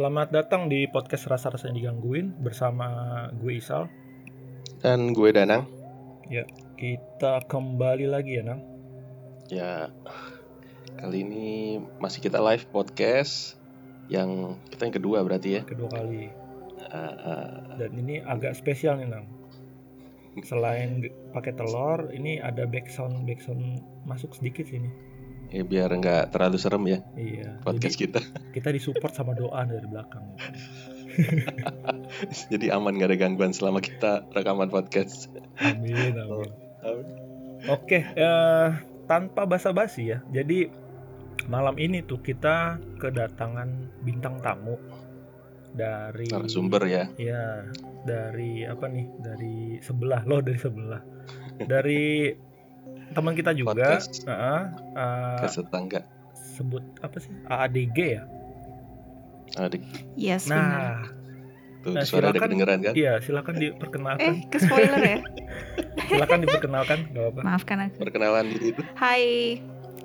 Selamat datang di podcast Rasa-Rasa yang Digangguin bersama gue Isal. Dan gue Danang. Ya, kita kembali lagi ya, Nang. Ya, kali ini masih kita live podcast yang kita yang kedua berarti ya. Kedua kali. Uh, uh, Dan ini agak spesial nih, Nang. Selain pakai telur, ini ada backsound backsound masuk sedikit sini. Ya biar nggak terlalu serem ya Iya. podcast kita. Jadi kita disupport sama doa dari belakang. Jadi aman nggak ada gangguan selama kita rekaman podcast. Amin, amin. Oke, eh, tanpa basa-basi ya. Jadi malam ini tuh kita kedatangan bintang tamu dari Narasumber ya. ya dari apa nih? Dari sebelah loh, dari sebelah. Dari teman kita juga, Podcast. Heeh, eh, Ke tetangga. sebut apa sih? AADG ya. Adik Yes, benar. Nah, tuh Nah, suara ada silakan. kedengeran kan? iya silakan Eh, diperkenalkan. ke spoiler ya? silakan diperkenalkan, gak apa. Maafkan aku. Perkenalan diri itu. Hai,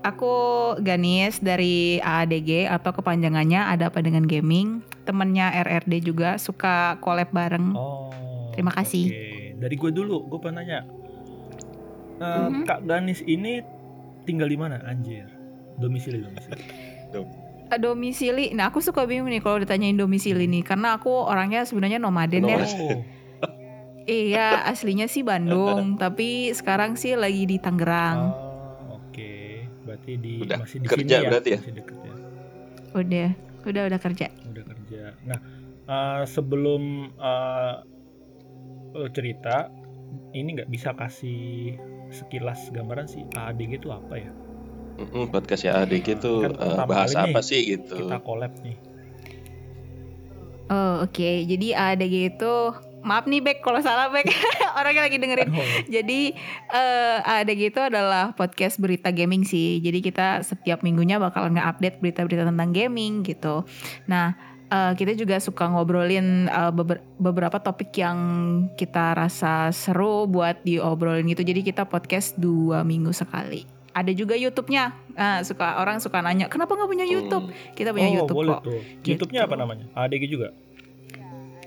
aku Ganis dari AADG atau kepanjangannya ada apa dengan gaming. Temennya RRD juga suka collab bareng. Oh. Terima kasih. oke. Dari gue dulu, gue pengen nanya. Eh, Mhm. Kak Ganis ini tinggal di mana? Anjir. Domisili domisili. Eh, Domisili, nah aku suka bingung nih kalau ditanyain domisili nih karena aku orangnya sebenarnya nomaden ya. Oh. Iya, aslinya sih Bandung, tapi sekarang sih lagi di Tangerang. Oh, oke. Berarti di Udah masih di kerja sini ya. berarti ya? Masih deket ya. Udah, udah udah kerja. Udah kerja. Nah, eh, sebelum eh, lo cerita, ini nggak bisa kasih sekilas gambaran sih AADG itu apa ya? Mm-mm, podcast ya ADG itu Kan eh, pertama bahas kali nih apa sih gitu. Kita collab nih. Oh, oke. Jadi AADG itu maaf nih Bek kalau salah Bek. Orangnya lagi dengerin. Oh, Jadi eh ADG itu adalah podcast berita gaming sih. Jadi kita setiap minggunya bakalan nge-update berita-berita tentang gaming gitu. Nah, eh, kita juga suka ngobrolin eh, beber- beberapa topik yang kita rasa seru buat diobrolin gitu. Jadi kita podcast dua minggu sekali. Ada juga YouTube-nya. Nah, suka orang suka nanya, kenapa nggak punya YouTube? Kita punya oh, YouTube boleh kok. tuh. Gitu. YouTube-nya apa namanya? ADG juga.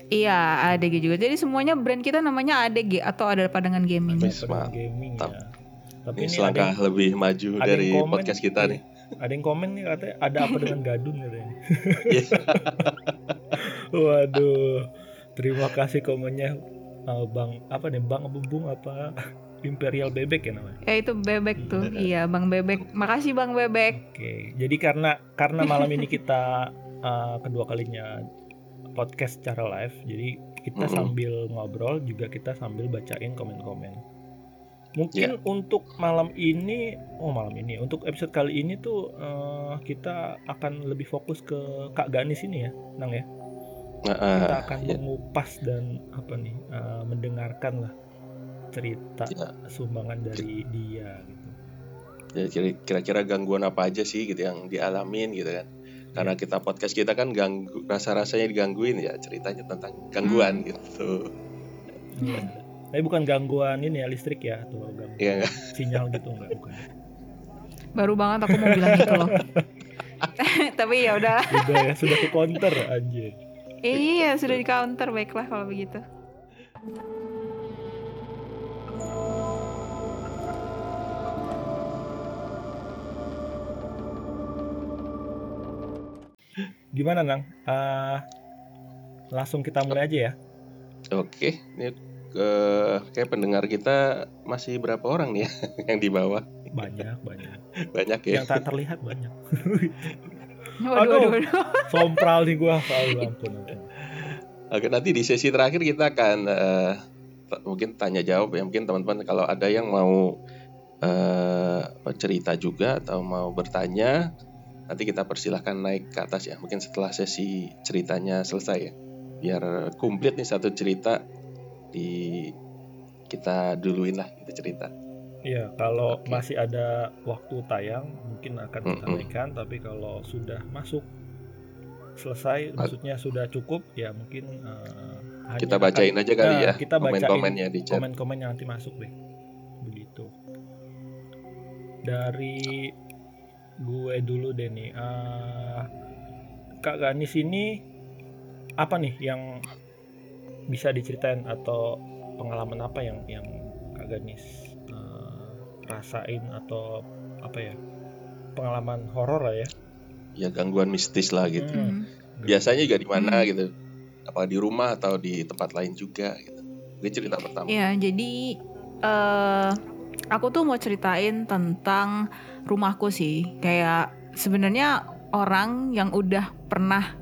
Iya, ADG juga. Jadi semuanya brand kita namanya ADG atau ada apa dengan gaming. Wis, Pada mantap. gaming ya. Tapi Ini ini ada selangkah yang, lebih maju ada dari komen. podcast kita nih. Ada yang komen nih katanya ada apa dengan gadun katanya. Iya. Waduh. Terima kasih komennya Eh, Bang apa nih? Bang Bubung apa Imperial Bebek ya namanya? Ya itu bebek tuh. Iya, Bang Bebek. Makasih Bang Bebek. Oke. Jadi karena karena malam ini kita eh, kedua kalinya podcast secara live, jadi kita Mm-mm. sambil ngobrol juga kita sambil bacain komen-komen. Mungkin untuk malam ini, oh malam ini, untuk episode kali ini tuh eh, kita akan lebih fokus ke Kak Ganis ini ya, Nang ya. Nah, Kita akan ya. mengupas dan apa nih, eh, mendengarkan lah cerita Ya. sumbangan dari dia gitu. Ya, kira- kira-kira gangguan apa aja sih gitu yang dialamin gitu kan karena kita podcast kita kan ganggu rasa-rasanya digangguin ya ceritanya tentang gangguan gitu Iya. Tapi bukan gangguan ini ya listrik ya atau gangguan Iya nggak? sinyal gitu enggak bukan. Baru banget aku mau bilang itu loh. Tapi ya udah. Sudah ya, sudah ke counter anjir. Iya, sudah di counter baiklah kalau begitu. Gimana Nang? Eh, langsung kita mulai aja ya. oke ini ke kayak pendengar kita masih berapa orang nih ya yang di bawah Banyak, banyak. banyak ya Yang tak terlihat banyak. Waduh, Aduh. waduh. Sompral nih gua. Aduh, ampun, ampun. oke nanti di sesi terakhir kita akan eh, t- mungkin tanya jawab ya mungkin teman-teman kalau ada yang mau eh, apa, cerita juga atau mau bertanya nanti kita persilahkan naik ke atas ya mungkin setelah sesi ceritanya selesai ya biar komplit nih satu cerita di kita duluin lah kita cerita. Iya, kalau Oke. masih ada waktu tayang mungkin akan kita Mm-mm. naikkan, tapi kalau sudah masuk selesai, maksudnya sudah cukup, ya mungkin hanya kita akan- bacain aja kali ya kita bacain komen-komennya di chat. komen-komen yang nanti masuk deh. Begitu. Dari gue dulu deh nih Eh, kak Ganis ini apa nih yang bisa diceritain atau pengalaman apa yang yang Kak Ganis uh, rasain atau apa ya pengalaman horor lah ya ya gangguan mistis lah gitu Hmm. biasanya juga di mana Hmm. gitu apa di rumah atau di tempat lain juga gitu Mungkin cerita pertama Iya, jadi eh aku tuh mau ceritain tentang rumahku sih. Kayak sebenarnya orang yang udah pernah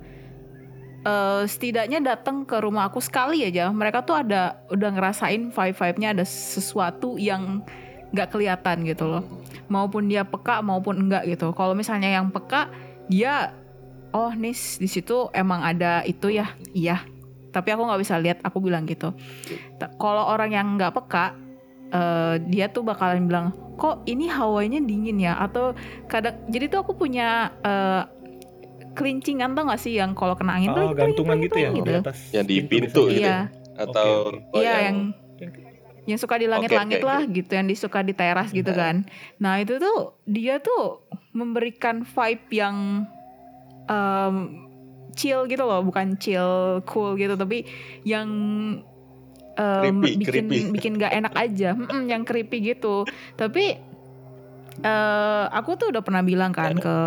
eh setidaknya datang ke rumah aku sekali aja, mereka tuh ada udah ngerasain vibe-vibe-nya ada sesuatu yang nggak kelihatan gitu loh. Maupun dia peka maupun enggak gitu. Kalau misalnya yang peka, dia oh nis di situ emang ada itu ya, iya. Tapi aku nggak bisa lihat, aku bilang gitu. Kalau orang yang nggak peka, eh, dia tuh bakalan bilang, kok ini hawanya dingin ya? Atau kadang, jadi tuh aku punya eh, kelincingan tau gak sih yang kalau kena angin tuh oh lagi gantungan gitu ya peling, di gitu. atas Yang di pintu gitu Iya, atau oke. oh, iya yang yang suka di langit-langit oke, lah gitu, yang disuka di teras gitu Nah. kan. Nah itu tuh dia tuh memberikan vibe yang em, chill gitu loh, bukan chill cool gitu, tapi yang em, Creepy, bikin creepy. bikin gak enak aja, Mm-mm, yang creepy gitu. Tapi eh aku tuh udah pernah bilang kan ke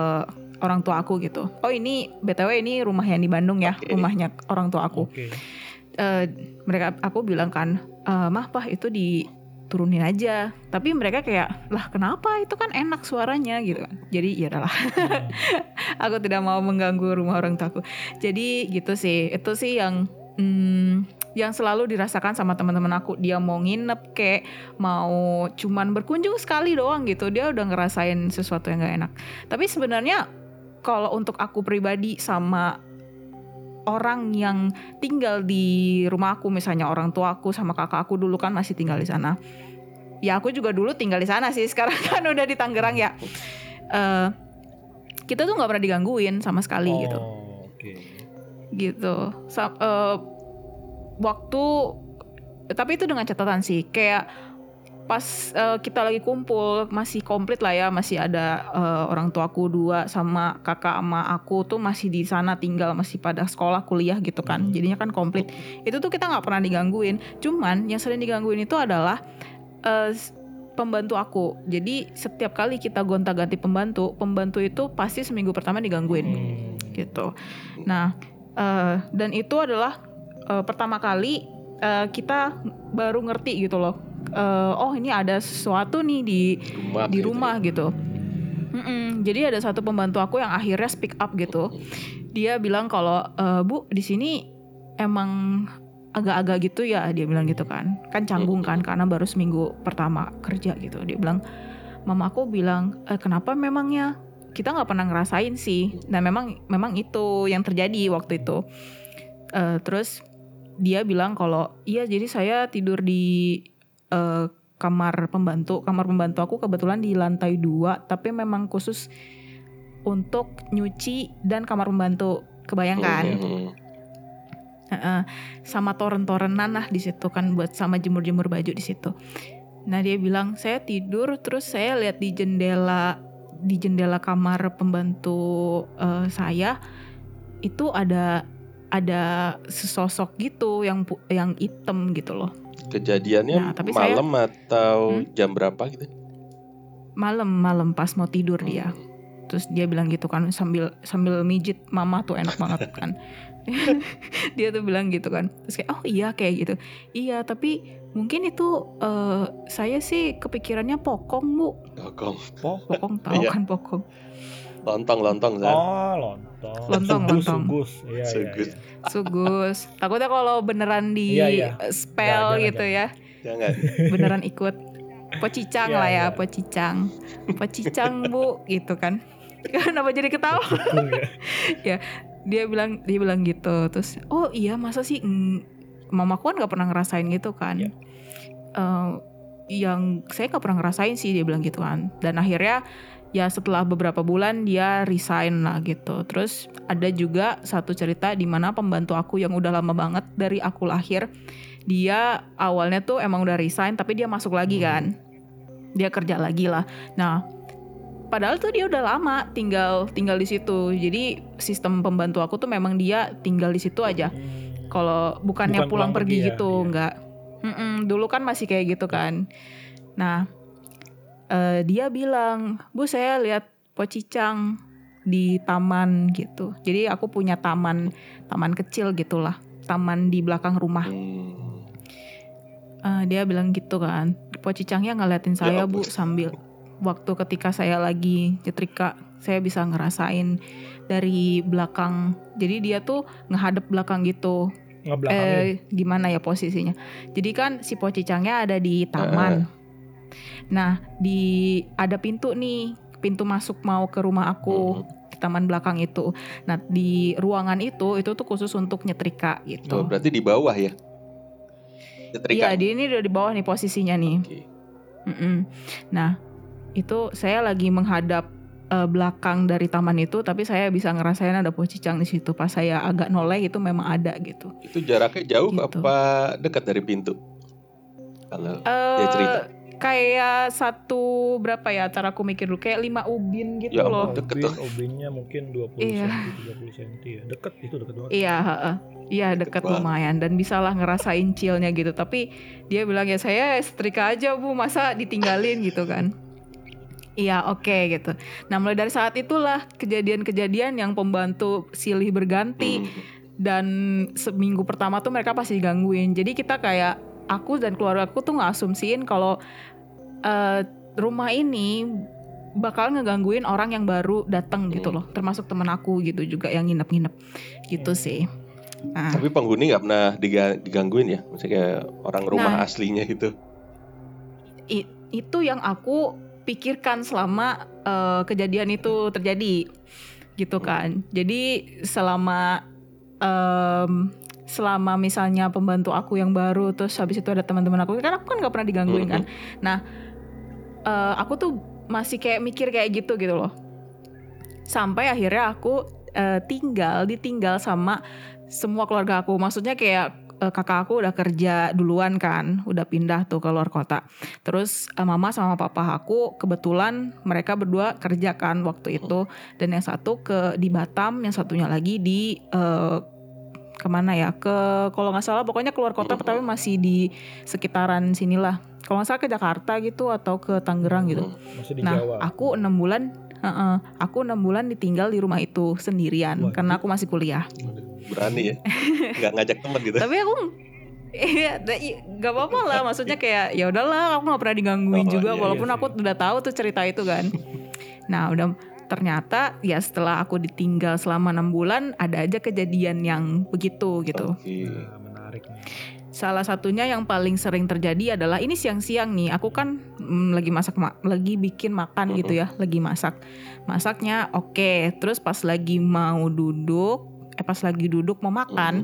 orang tua aku gitu. Oh ini btw ini rumah yang di Bandung ya, Oke. rumahnya orang tua aku. Oke. Eh, mereka aku bilang kan "Eh, mah pah itu diturunin aja. Tapi mereka kayak lah kenapa? Itu kan enak suaranya gitu kan. Jadi ya udahlah. Hmm. aku tidak mau mengganggu rumah orang tuaku jadi gitu sih. Itu sih yang hmm, yang selalu dirasakan sama teman-teman aku. Dia mau nginep kayak mau cuman berkunjung sekali doang gitu. Dia udah ngerasain sesuatu yang gak enak. Tapi sebenarnya kalau untuk aku pribadi sama orang yang tinggal di rumah aku misalnya orang tua aku sama kakak aku dulu kan masih tinggal di sana. Ya aku juga dulu tinggal di sana sih sekarang kan udah di Tangerang ya. Eh, kita tuh nggak pernah digangguin sama sekali gitu. Oh, oke. Gitu. Sa- eh, waktu tapi itu dengan catatan sih kayak pas eh, kita lagi kumpul masih komplit lah ya masih ada eh, orang tuaku dua sama kakak sama aku tuh masih di sana tinggal masih pada sekolah kuliah gitu kan Hmm. jadinya kan komplit itu tuh kita nggak pernah digangguin cuman yang sering digangguin itu adalah s- pembantu aku jadi setiap kali kita gonta-ganti pembantu pembantu itu pasti seminggu pertama digangguin Hmm. gitu. Nah, eh, dan itu adalah eh, pertama kali eh, kita baru ngerti gitu loh. Eh, oh ini ada sesuatu nih di rumah di gitu. rumah gitu. Mm-mm. Jadi ada satu pembantu aku yang akhirnya speak up gitu. Dia bilang kalau "Eh, bu di sini emang agak-agak gitu ya dia bilang gitu kan. Kan canggung kan karena baru seminggu pertama kerja gitu. Dia bilang mama aku bilang "Eh, kenapa memangnya kita nggak pernah ngerasain sih. Nah memang memang itu yang terjadi waktu itu. Eh, terus dia bilang kalau iya jadi saya tidur di eh, kamar pembantu. Kamar pembantu aku kebetulan di lantai dua, tapi memang khusus untuk nyuci dan kamar pembantu. Kebayang kan? Hmm. Heeh. sama toren-torenan lah di situ kan buat sama jemur-jemur baju di situ. Nah dia bilang saya tidur terus saya lihat di jendela di jendela kamar pembantu eh, saya itu ada ada sesosok gitu yang yang hitam gitu loh Kejadiannya Nah, tapi saya- malam atau Hmm? jam berapa gitu? malam-malam pas mau tidur dia. Terus dia bilang gitu kan sambil sambil mijit mama tuh enak banget kan. dia tuh bilang gitu kan. Terus kayak oh iya kayak gitu. Iya tapi mungkin itu eh, saya sih kepikirannya pokong bu. Gokong. Oh, Pokong tahu Iya. kan pokong. Lontong, lontong, Zan. oh lontong. Lontong, sugus, lontong. Sugus, iya, iya, Sugus. iya. Sugus. Takutnya kalau beneran di Iya, iya. spell Jangan, gitu ya. Jangan. Beneran ikut. Pocicang Iya, lah ya, iya. pocicang. Pocicang bu gitu kan. Kenapa jadi ketawa? Cekung ya. dia bilang dia bilang gitu terus oh iya masa sih mm, mamaku kan nggak pernah ngerasain gitu kan Iya. Eh, yang saya nggak pernah ngerasain sih dia bilang gitu kan dan akhirnya ya setelah beberapa bulan dia resign lah gitu. Terus ada juga satu cerita di mana pembantu aku yang udah lama banget dari aku lahir dia awalnya tuh emang udah resign tapi dia masuk lagi Hmm. kan. Dia kerja lagi lah. Nah padahal tuh dia udah lama tinggal tinggal di situ. Jadi sistem pembantu aku tuh memang dia tinggal di situ aja. Kalau bukannya Bukan pulang pulang pergi pergi ya, gitu iya. nggak. Mm-mm, dulu kan masih kayak gitu kan. Nah eh, dia bilang bu saya lihat pocicang di taman gitu jadi aku punya taman taman kecil gitulah taman di belakang rumah Hmm. Eh, dia bilang gitu kan pocicangnya ngeliatin saya bu ampun. sambil waktu ketika saya lagi nyetrika saya bisa ngerasain dari belakang jadi dia tuh ngehadap belakang gitu eh gimana ya posisinya. Jadi kan si pocicangnya ada di taman. Nah, di ada pintu nih, pintu masuk mau ke rumah aku Hmm. di taman belakang itu. Nah, di ruangan itu itu tuh khusus untuk nyetrika Oh, gitu. berarti di bawah ya? Nyetrika. Iya, di ini udah di bawah nih posisinya nih. Oke. Mm-mm. Nah, itu saya lagi menghadap eh, belakang dari taman itu, tapi saya bisa ngerasain ada pocicang di situ. Pas saya agak noleh itu memang ada gitu. Itu jaraknya jauh Gitu. apa dekat dari pintu? Kalau dia eh cerita. Kayak satu berapa ya? Ntar aku mikir dulu kayak lima ubin gitu Ya loh. deket Ubin, tuh. ubinnya mungkin 20 Iya. cm, 30 cm ya. Deket itu deket banget. Iya, heeh. iya Deket dekat banget. lumayan dan bisalah ngerasain chillnya gitu. Tapi dia bilang ya saya setrika aja bu, masa ditinggalin gitu kan? Iya oke gitu. Nah mulai dari saat itulah kejadian-kejadian yang pembantu silih berganti Hmm. dan seminggu pertama tuh mereka pasti digangguin. Jadi kita kayak aku dan keluarga aku tuh ngasumsiin kalau eh, rumah ini bakal ngegangguin orang yang baru datang gitu Hmm. loh, termasuk temen aku gitu juga yang nginep-nginep gitu Hmm. sih. Nah, Tapi penghuni nggak pernah diga- digangguin ya? Maksudnya kayak orang rumah Nah. aslinya gitu. i- itu yang aku pikirkan selama eh, kejadian itu terjadi gitu kan. Jadi selama em, selama misalnya pembantu aku yang baru terus habis itu ada teman-teman aku kan aku kan nggak pernah digangguin kan. Nah eh, aku tuh masih kayak mikir kayak gitu gitu loh. Sampai akhirnya aku eh, tinggal ditinggal sama semua keluarga aku. Maksudnya kayak eh, kakak aku udah kerja duluan kan, udah pindah tuh ke luar kota. Terus eh, mama sama papa aku kebetulan mereka berdua kerja kan waktu itu dan yang satu ke di Batam, yang satunya lagi di eh, ke mana ya? Ke kalau nggak salah pokoknya keluar kota Mhm. tapi masih di sekitaran sinilah. Kalau nggak salah ke Jakarta gitu atau ke Tangerang gitu. Hmm. Masih di Nah, Jawa. aku enam bulan, heeh, aku enam bulan ditinggal di rumah itu sendirian Wah, karena aku masih kuliah. Berani ya? Nggak ngajak teman gitu? Tapi aku Iya, gak apa-apa lah. Maksudnya kayak ya udahlah, aku nggak pernah digangguin Oh, juga, iya, walaupun iya aku sih. udah tahu tuh cerita itu kan. Nah, udah ternyata ya setelah aku ditinggal selama enam bulan, ada aja kejadian yang begitu gitu. Oke. Nah, menarik nih. Salah satunya yang paling sering terjadi adalah ini siang-siang nih. Aku kan mm, lagi masak, ma- lagi bikin makan gitu ya, lagi masak. Masaknya oke. Terus pas lagi mau duduk, eh pas lagi duduk mau makan.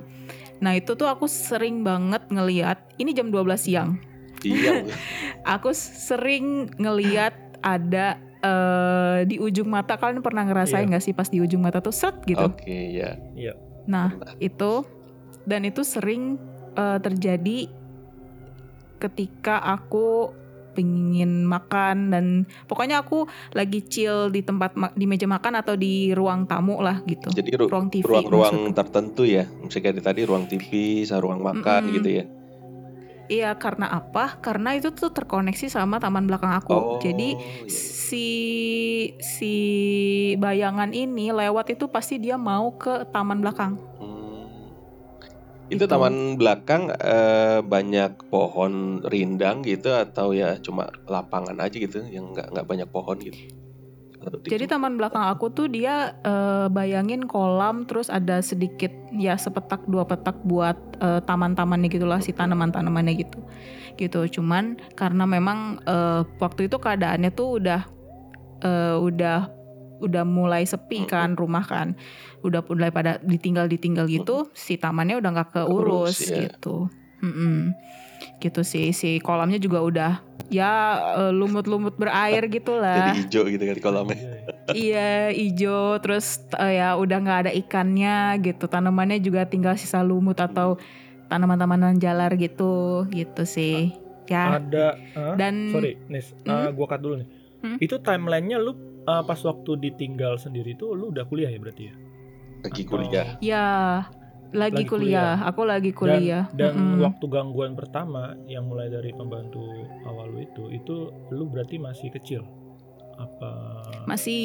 Nah itu tuh aku sering banget ngeliat. Ini jam 12 siang. Iya. Aku sering ngeliat ada eh, di ujung mata. Kalian pernah ngerasain Iya. nggak sih pas di ujung mata tuh set gitu? Oke, ya. Nah, Pernah. itu dan itu sering eh, terjadi ketika aku pengen makan dan pokoknya aku lagi chill di tempat di meja makan atau di ruang tamu lah gitu. Jadi ru- Ruang TV ruang-ruang tertentu ya. Misalnya kayak tadi ruang TV, ruang makan Mm-mm. gitu ya. Iya, karena apa? Karena itu tuh terkoneksi sama taman belakang aku. Oh, Jadi iya. si si bayangan ini lewat itu pasti dia mau ke taman belakang. Hmm. Itu Itu. taman belakang eh, banyak pohon rindang gitu atau ya cuma lapangan aja gitu yang nggak nggak banyak pohon gitu. Jadi taman belakang aku tuh dia eh, bayangin kolam terus ada sedikit ya sepetak dua petak buat eh, taman-tamannya gitulah si tanaman-tanamannya gitu. Gitu. Cuman karena memang eh, waktu itu keadaannya tuh udah eh, udah udah mulai sepi kan rumah kan. Udah mulai pada ditinggal-ditinggal gitu, si tamannya udah nggak keurus Keurus, ya. gitu. Mm-mm. Gitu sih si kolamnya juga udah ya eh, lumut-lumut berair gitulah jadi hijau gitu kan kolamnya. Iya, iya. iya hijau terus eh, ya udah nggak ada ikannya gitu tanamannya juga tinggal sisa lumut atau tanaman-tanaman jalar gitu gitu sih ya Ada ah, dan sorry, Nis, Hmm? ah, gua cut dulu nih. Hmm? Itu timelinenya lu uh, pas waktu ditinggal sendiri tuh lu udah kuliah ya berarti ya? Lagi Atau- kuliah. Ya, lagi, Lagi kuliah. Aku lagi kuliah. Dan Mm-mm. waktu gangguan pertama yang mulai dari pembantu awal lu itu, itu lu berarti masih kecil. Apa? masih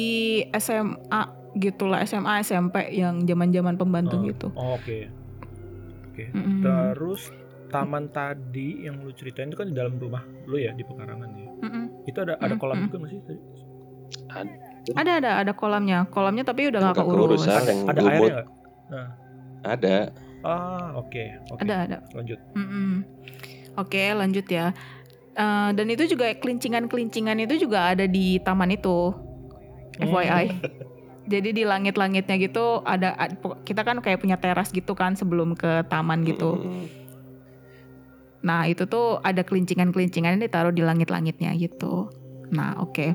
SMA gitulah SMA SMP yang zaman-zaman pembantu Oh. gitu. Oh, Oke. Oke. Mm-mm. Terus taman tadi yang lu ceritain itu kan di dalam rumah lu ya di pekarangan ya. Mm-mm. Itu ada ada Mm, kolam mm. juga nggak sih? tadi? Ada ada ada kolamnya, kolamnya tapi udah nggak keurus. Ada airnya nggak? Ada. Ah, oke. Oke. Ada ada. Lanjut. Mm-mm. Oke lanjut ya. Eh, dan itu juga kelincingan-kelincingan itu juga ada di taman itu, FYI. Hmm. Jadi di langit-langitnya gitu ada ad- kita kan kayak punya teras gitu kan sebelum ke taman gitu. Mm, Nah itu tuh ada kelincingan-kelincingan yang ditaruh di langit-langitnya gitu. Nah oke,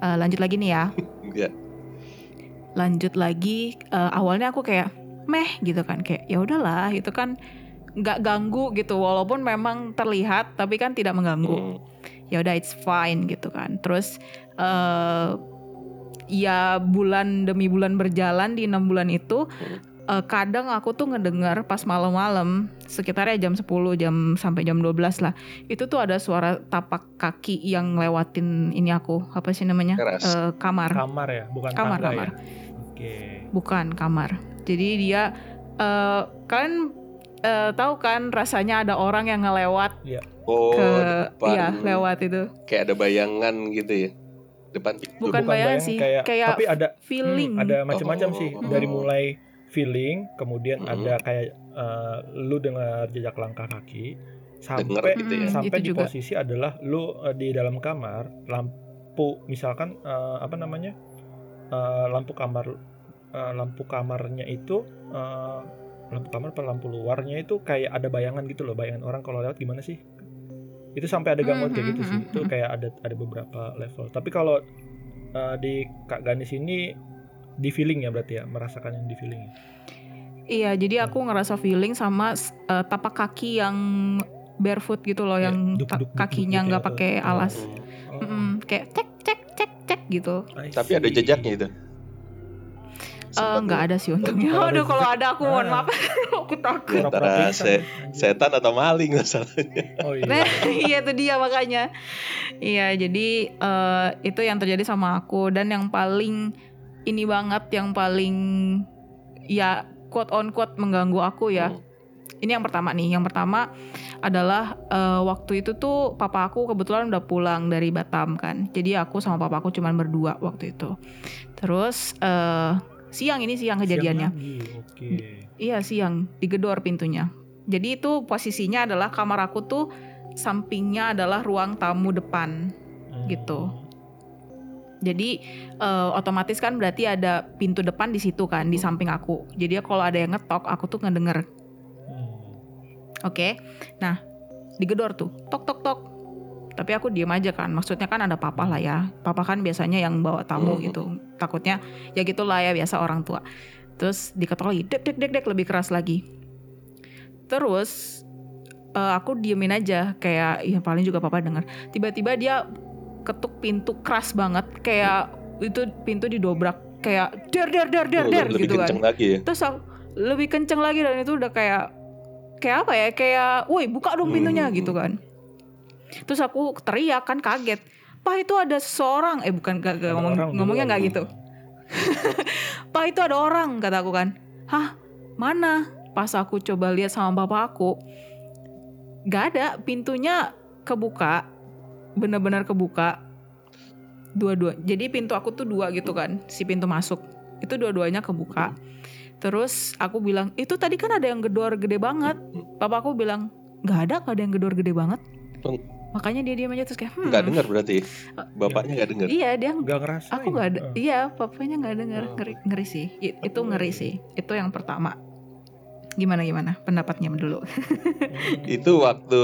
Eh, lanjut lagi nih ya. Enggak. Lanjut lagi. eh, awalnya aku kayak meh gitu kan, kayak ya udahlah itu kan nggak ganggu gitu. Walaupun memang terlihat, tapi kan tidak mengganggu. Mm, Ya udah it's fine gitu kan. Terus eh ya bulan demi bulan berjalan di enam bulan itu. eh, kadang aku tuh ngedengar pas malam-malam sekitarnya jam 10 jam sampai jam 12 lah itu tuh ada suara tapak kaki yang lewatin ini aku apa sih namanya. Eh, kamar Kamar ya, bukan kamar tangga kamar ya. Oke. bukan kamar jadi dia eh kalian eh, tahu kan rasanya ada orang yang ngelewat Oh, ke depan. iya lewat itu Kayak ada bayangan gitu ya. Depan pintu. Bukan bayangan bayang, sih, kayak, kayak tapi ada feeling Hmm, ada macam-macam Oh, sih oh, dari mulai feeling kemudian Hmm. ada kayak eh, lu dengar jejak langkah kaki Denger sampai gitu ya. Mm, sampai itu di juga. posisi adalah lu eh, di dalam kamar lampu misalkan eh, apa namanya eh, lampu kamar eh, lampu kamarnya itu eh, lampu kamar apa lampu luarnya itu kayak ada bayangan gitu loh bayangan orang kalau lewat gimana sih itu sampai ada gangguan kayak gitu sih itu kayak ada ada beberapa level tapi kalau eh, di kak Ganis ini di feeling ya berarti ya merasakan yang di feeling ya? Iya, jadi aku ngerasa feeling sama eh, tapak kaki yang barefoot gitu loh, Ya, yang duk, duk, duk, kakinya nggak gitu ya, pakai tuh. alas, Mm. Oh, Mm-mm, kayak cek cek cek cek gitu. Tapi ada jejaknya itu. Eh, Sempat nggak ada sih untungnya. Aduh, kalau ada aku mohon Ah. maaf, aku takut. Antara pingsan, se-. Setan atau maling masalahnya. oh iya Nah, iya itu dia makanya. Iya, jadi eh, itu yang terjadi sama aku dan yang paling ini banget, yang paling ya quote on quote mengganggu aku ya. Mm. Ini yang pertama nih. Yang pertama adalah eh, waktu itu tuh papa aku kebetulan udah pulang dari Batam kan. Jadi aku sama papa aku cuman berdua waktu itu. Terus eh, siang ini siang kejadiannya. Siang lagi, Oke. Iya siang digedor pintunya. Jadi itu posisinya adalah kamar aku tuh sampingnya adalah ruang tamu depan. Hmm. gitu. Jadi eh, otomatis kan berarti ada pintu depan di situ kan di samping aku. Jadi kalau ada yang ngetok aku tuh ngedenger. Hmm. Oke. Nah, digedor tuh. Tok tok tok. Tapi aku diem aja kan. Maksudnya kan ada papa lah ya. Papa kan biasanya yang bawa tamu Hmm. gitu. Takutnya ya gitulah ya biasa orang tua. Terus diketok lagi. Dek dek dek dek lebih keras lagi. Terus eh, aku diemin aja kayak ya paling juga papa denger. Tiba-tiba dia ketuk pintu keras banget kayak itu pintu didobrak kayak der der der der der lebih gitu kan lagi ya. terus aku lebih kenceng lagi dan itu udah kayak kayak apa ya kayak woi buka dong pintunya Hmm. gitu kan terus aku teriak kan kaget. Pak itu ada seseorang. Eh bukan gak, gak ngomong orang ngomongnya nggak gitu. Pak itu ada orang kata aku kan. Hah? Mana? Pas aku coba lihat sama bapak aku nggak ada. Pintunya kebuka benar-benar kebuka. Dua-dua jadi pintu aku tuh dua gitu kan si pintu masuk. Itu dua-duanya kebuka. Terus aku bilang itu tadi kan ada yang gedor gede banget. Papa aku bilang nggak ada nggak ada yang gedor gede banget. Makanya dia diam aja terus kayak hmm, Nggak dengar berarti. Bapaknya nggak dengar. iya dia Nggak ngerasain. aku nggak ada Eh. iya papanya nggak dengar Oh. ngeri, ngeri sih I- itu ngeri sih itu yang pertama gimana gimana pendapatnya dulu Hmm. Itu waktu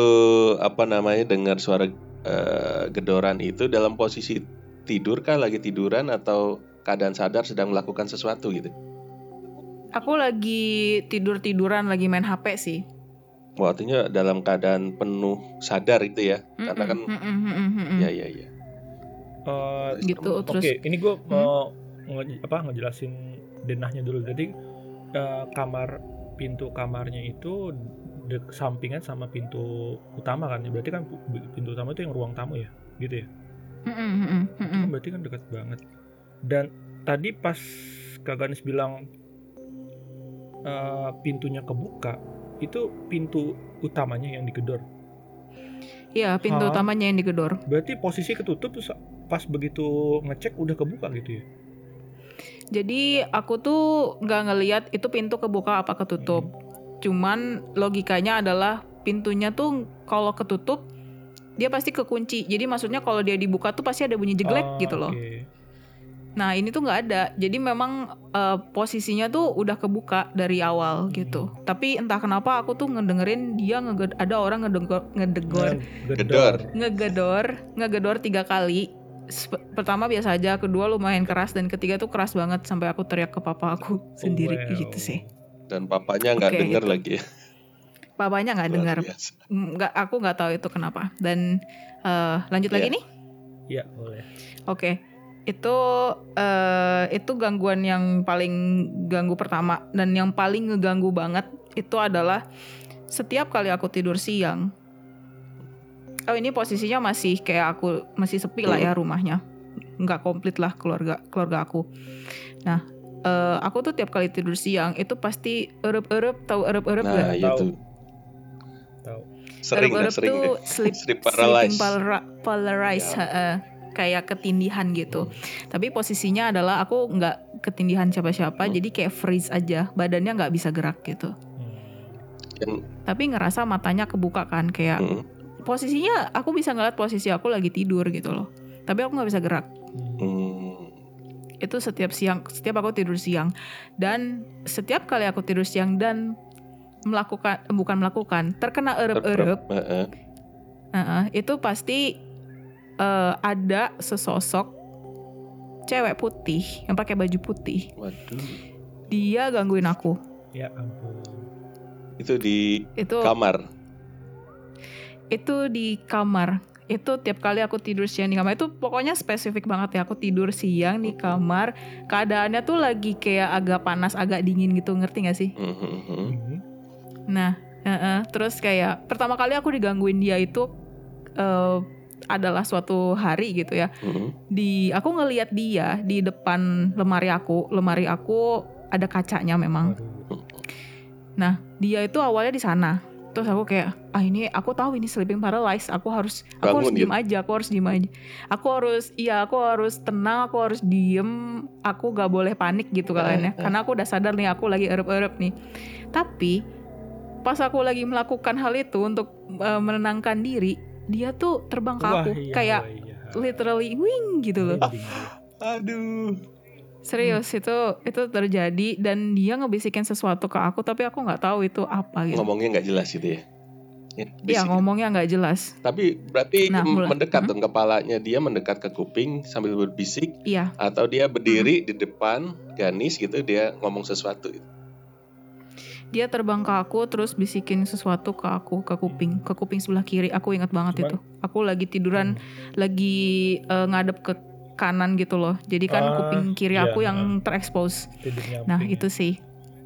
apa namanya dengar suara eh, gedoran itu dalam posisi tidur kah lagi tiduran atau keadaan sadar sedang melakukan sesuatu gitu. aku lagi tidur tiduran lagi main hp sih Wah, artinya dalam keadaan penuh sadar itu ya. Karena kan Mm-mm, mm-mm, mm-mm, mm-mm. ya ya ya. Eh, gitu Oke, terus ini gue mau nge- apa ngejelasin denahnya dulu. Jadi eh, kamar pintu kamarnya itu dek sampingan sama pintu utama kan. Berarti kan pintu utama itu yang ruang tamu ya, gitu ya. Mm-mm. Kan berarti kan dekat banget. Dan tadi pas Kak Ganis bilang eh, pintunya kebuka, itu pintu utamanya yang digedor. Iya pintu Hah? utamanya yang digedor Berarti posisi ketutup terus pas begitu ngecek udah kebuka gitu ya. Jadi aku tuh nggak ngelihat itu pintu kebuka apa ketutup. Cuman logikanya adalah pintunya tuh kalau ketutup dia pasti kekunci. Jadi maksudnya kalau dia dibuka tuh pasti ada bunyi jeglek Ah, gitu loh. oke. Nah ini tuh nggak ada. Jadi memang eh, posisinya tuh udah kebuka dari awal gitu. Tapi entah kenapa aku tuh ngedengerin dia ngeged- ada orang ngedegor ngedegor Gedor. ngegedor ngegedor tiga kali. Sep- Pertama biasa aja, kedua lumayan keras dan ketiga tuh keras banget sampai aku teriak ke papa aku sendiri Wow. gitu sih. Dan papanya nggak Oke, denger gitu. lagi ya. Papanya nggak dengar. Nggak, aku nggak tahu itu kenapa. Dan eh, lanjut lagi Iya. nih. Iya, boleh. Oke, itu eh, itu gangguan yang paling ganggu pertama dan yang paling ngeganggu banget itu adalah setiap kali aku tidur siang. Oh ini posisinya masih kayak aku masih sepi lah ya rumahnya, nggak komplit lah keluarga keluarga aku. Nah, eh, aku tuh tiap kali tidur siang itu pasti erup-erup tahu erup-erup Nah, gak? itu Tahu. Tahu. sering lah, Erup-erup sering tuh deh. sleep, Sleep sleeping paralysis. palra- paralysis, Ya. Kayak ketindihan gitu. Tapi posisinya adalah aku nggak ketindihan siapa-siapa, Hmm. jadi kayak freeze aja, badannya nggak bisa gerak gitu. Hmm. Tapi ngerasa matanya kebuka kan, kayak Hmm. posisinya aku bisa ngeliat posisi aku lagi tidur gitu loh. Tapi aku nggak bisa gerak. Hmm. Itu setiap siang, setiap aku tidur siang dan setiap kali aku tidur siang dan melakukan bukan melakukan terkena erup-erup Heeh. Heeh, itu pasti eh, ada sesosok cewek putih yang pakai baju putih. Waduh. Dia gangguin aku. Ya ampun. Itu di Itu kamar. itu di kamar. Itu tiap kali aku tidur siang di kamar itu pokoknya spesifik banget ya. Aku tidur siang di kamar. Keadaannya tuh lagi kayak agak panas, agak dingin gitu. Ngerti gak sih? Hmm, hmm, hmm. Hmm. Nah, heeh, terus kayak pertama kali aku digangguin dia itu eh, adalah suatu hari gitu ya. Hmm. di aku ngelihat dia di depan lemari aku. Lemari aku ada kacanya memang. Nah dia itu awalnya di sana. Terus aku kayak ah ini aku tahu ini sleeping paralysis aku harus aku harus Bangun diem aja aku harus diem aja. Aku harus iya aku harus tenang aku harus diem. Aku gak boleh panik gitu kalian ya. Eh, eh. karena aku udah sadar nih aku lagi erup-erup nih. Tapi pas aku lagi melakukan hal itu untuk eh, menenangkan diri dia tuh terbang ke aku iya, kayak wah, iya. literally wing gitu loh dia. Aduh. Serius itu itu terjadi dan dia ngebisikin sesuatu ke aku tapi aku nggak tahu itu apa gitu. Ngomongnya nggak jelas gitu ya. Ya, Iya ngomongnya nggak jelas. Tapi berarti Nah, mulai- mendekat Hmm? dong kepalanya dia mendekat ke kuping sambil berbisik Iya atau dia berdiri Hmm. di depan Ganis gitu dia ngomong sesuatu. Dia terbang ke aku terus bisikin sesuatu ke aku ke kuping ke kuping sebelah kiri. Aku ingat banget Cuman- itu. Aku lagi tiduran lagi eh, ngadep ke kanan gitu loh. Jadi kan Ah, kuping kiri iya, aku yang terekspos. Tidur nyamping Nah ya. itu sih.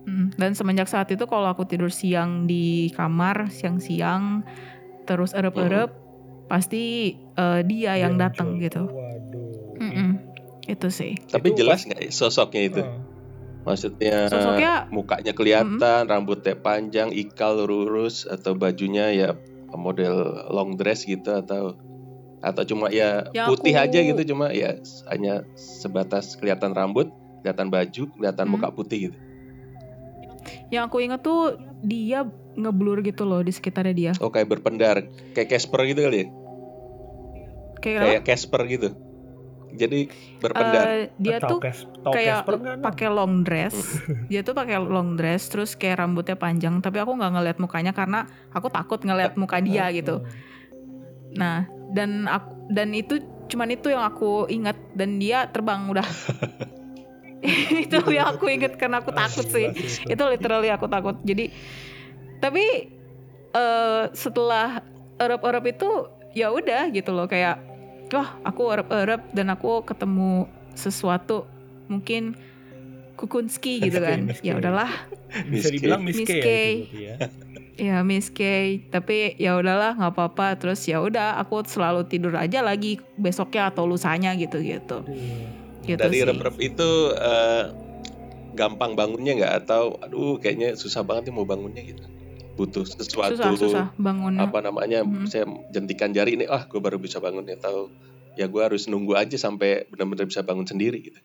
Mm, Dan semenjak saat itu kalau aku tidur siang di kamar siang-siang terus erup-erup pasti eh, dia Dia yang datang gitu. Waduh. Mm-mm. Itu sih. Tapi Itu jelas nggak sosoknya itu? Ah. Maksudnya Sosoknya mukanya kelihatan, rambutnya panjang, ikal lurus atau bajunya ya model long dress gitu atau atau cuma ya Ya, putih aku- aja gitu cuma ya hanya sebatas kelihatan rambut, kelihatan baju, kelihatan Hmm. muka putih gitu. yang aku inget tuh dia ngeblur gitu loh di sekitarnya dia. Oh kayak berpendar, kayak Casper gitu kali ya? Kayak? Kayak Casper gitu. Jadi berpendar. Eh, dia tuh kayak pakai long dress. dia tuh pakai long dress terus kayak rambutnya panjang tapi aku nggak ngeliat mukanya karena aku takut ngeliat muka dia gitu. Hmm. Nah, dan aku dan itu cuman itu yang aku ingat dan dia terbang udah. itu yang aku inget karena aku takut sih. Itu. literally aku takut jadi tapi eh setelah erup-erup itu ya udah gitu loh kayak wah aku erep-erep dan aku ketemu sesuatu mungkin Kukunski gitu kan ya udahlah bisa Miss K. dibilang Miss Miss K, K. ya, itu berarti ya. ya Miss K tapi ya udahlah nggak apa-apa terus ya udah aku selalu tidur aja lagi besoknya atau lusanya gitu gitu Aduh. gitu Dari rep-rep itu eh, gampang bangunnya nggak atau aduh kayaknya susah banget nih mau bangunnya gitu. Butuh sesuatu susah susah bangunnya apa namanya Mhm. saya jentikan jari ini ah gue baru bisa bangun ya atau ya gue harus nunggu aja sampai benar-benar bisa bangun sendiri gitu.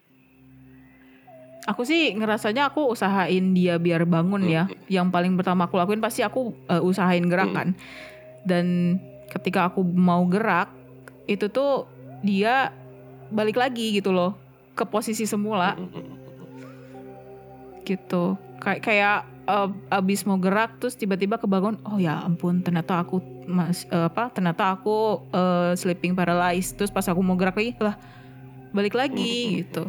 Aku sih ngerasanya aku usahain dia biar bangun ya. Mhm. Yang paling pertama aku lakuin pasti aku eh, usahain gerak Mhm. kan. Dan ketika aku mau gerak, itu tuh dia balik lagi gitu loh ke posisi semula Mhm. Gitu. Kayak kayak eh, abis mau gerak terus tiba-tiba kebangun, oh ya ampun ternyata aku mas eh, apa? Ternyata aku eh, sleeping paralyzed. Terus pas aku mau gerak lagi lah balik lagi gitu.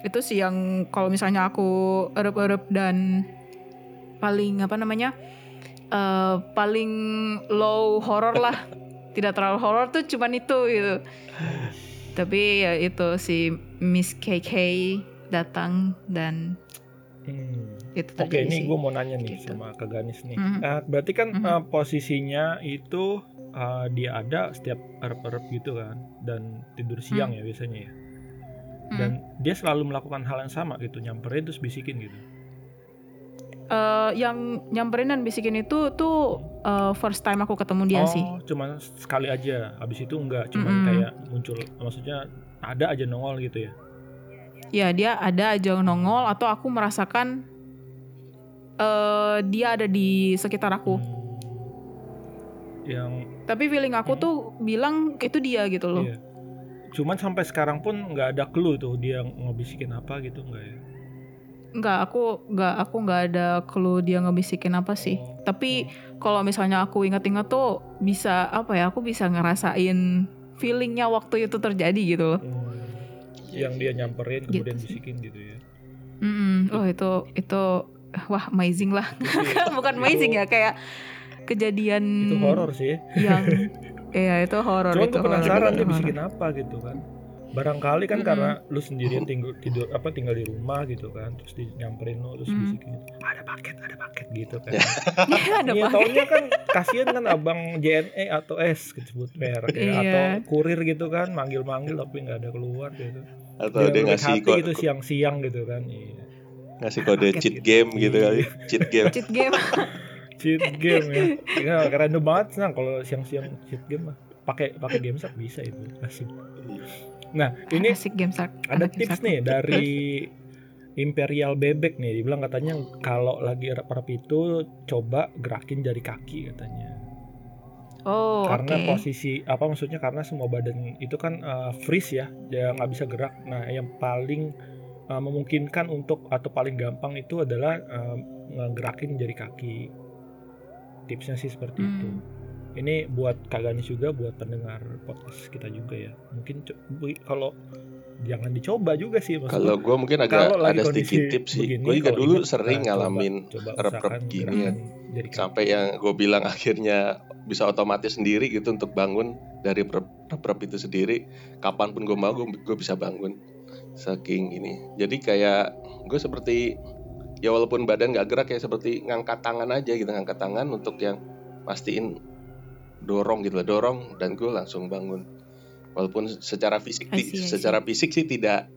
Itu sih yang kalau misalnya aku erep-erep dan paling apa namanya? eh paling low horror lah. Tidak terlalu horror tuh cuman itu gitu. Tapi ya itu si Miss KK datang dan Hmm. itu Oke, ini gue mau nanya nih Gitu. sama Kak Ganis nih. Mhm. Eh, berarti kan Mhm. eh, posisinya itu eh, dia ada setiap erep-erep gitu kan, dan tidur siang Hmm. ya biasanya ya. Hmm. Dan dia selalu melakukan hal yang sama gitu, nyamperin terus bisikin gitu. Eh, yang nyamperin dan bisikin itu tuh eh, first time aku ketemu dia oh, sih. cuman sekali aja. Habis itu enggak, cuman Mm-mm. kayak muncul maksudnya ada aja nongol gitu ya. Ya dia ada aja nongol atau aku merasakan eh dia ada di sekitar aku. Yang Tapi feeling aku tuh bilang itu dia gitu loh. iya. Cuman sampai sekarang pun nggak ada clue tuh dia ngebisikin apa gitu enggak ya. Enggak, aku enggak aku enggak ada clue dia ngebisikin apa sih. Oh. Tapi kalau misalnya aku ingat-ingat tuh bisa apa ya? Aku bisa ngerasain feelingnya waktu itu terjadi gitu loh. Hmm. Yang dia nyamperin kemudian Gitu sih. bisikin gitu ya. Mm-mm. Oh itu itu wah amazing lah. Bukan itu- amazing ya kayak kejadian Itu horor sih. yang Iya itu horor Cuman itu. penasaran dia bisikin apa gitu kan. Barangkali kan Mm-mm. karena lu sendirian tinggal tidur apa tinggal di rumah gitu kan, terus di nyamperin lu terus Mm. bisikin ada paket, ada paket gitu kan. Iya, ada Iya pakai. taunya kan kasihan kan abang JNE atau S sebut merek ya, Iya. atau kurir gitu kan manggil-manggil tapi nggak ada keluar gitu. Atau dia, baik ngasih hati ko- gitu siang-siang gitu kan. Iya. ngasih kode cheat gitu. game gitu kali, cheat game. Cheat game. Cheat game ya. Ya keren banget nah kalau siang-siang cheat game mah. Pakai pakai game sak bisa itu. Asik. Nah, ini Asik game shark. ada tips nih dari Imperial Bebek nih dibilang katanya kalau lagi rep-rep itu coba gerakin jari kaki katanya Oh karena oke. posisi apa maksudnya? Karena semua badan itu kan eh, freeze ya dia nggak bisa gerak. Nah yang paling eh, memungkinkan untuk atau paling gampang itu adalah eh, ngegerakin jari kaki. Tipsnya sih seperti Hmm. itu ini buat Kak Ganis juga buat pendengar podcast kita juga ya. Mungkin kalau jangan dicoba juga sih maksudnya Kalau gue mungkin agak kalau ada sedikit tips sih. Gue juga dulu ingat, sering nah, ngalamin rep-rep gini kaki. sampai yang gue bilang akhirnya bisa otomatis sendiri gitu untuk bangun dari rep- rep-rep itu sendiri. Kapan pun gue mau gue bisa bangun. Saking ini. Jadi kayak gue seperti ya walaupun badan nggak gerak ya seperti ngangkat tangan aja gitu ngangkat tangan untuk yang pastiin dorong gitu lah dorong dan gue langsung bangun walaupun secara fisik I see, I see. secara fisik sih tidak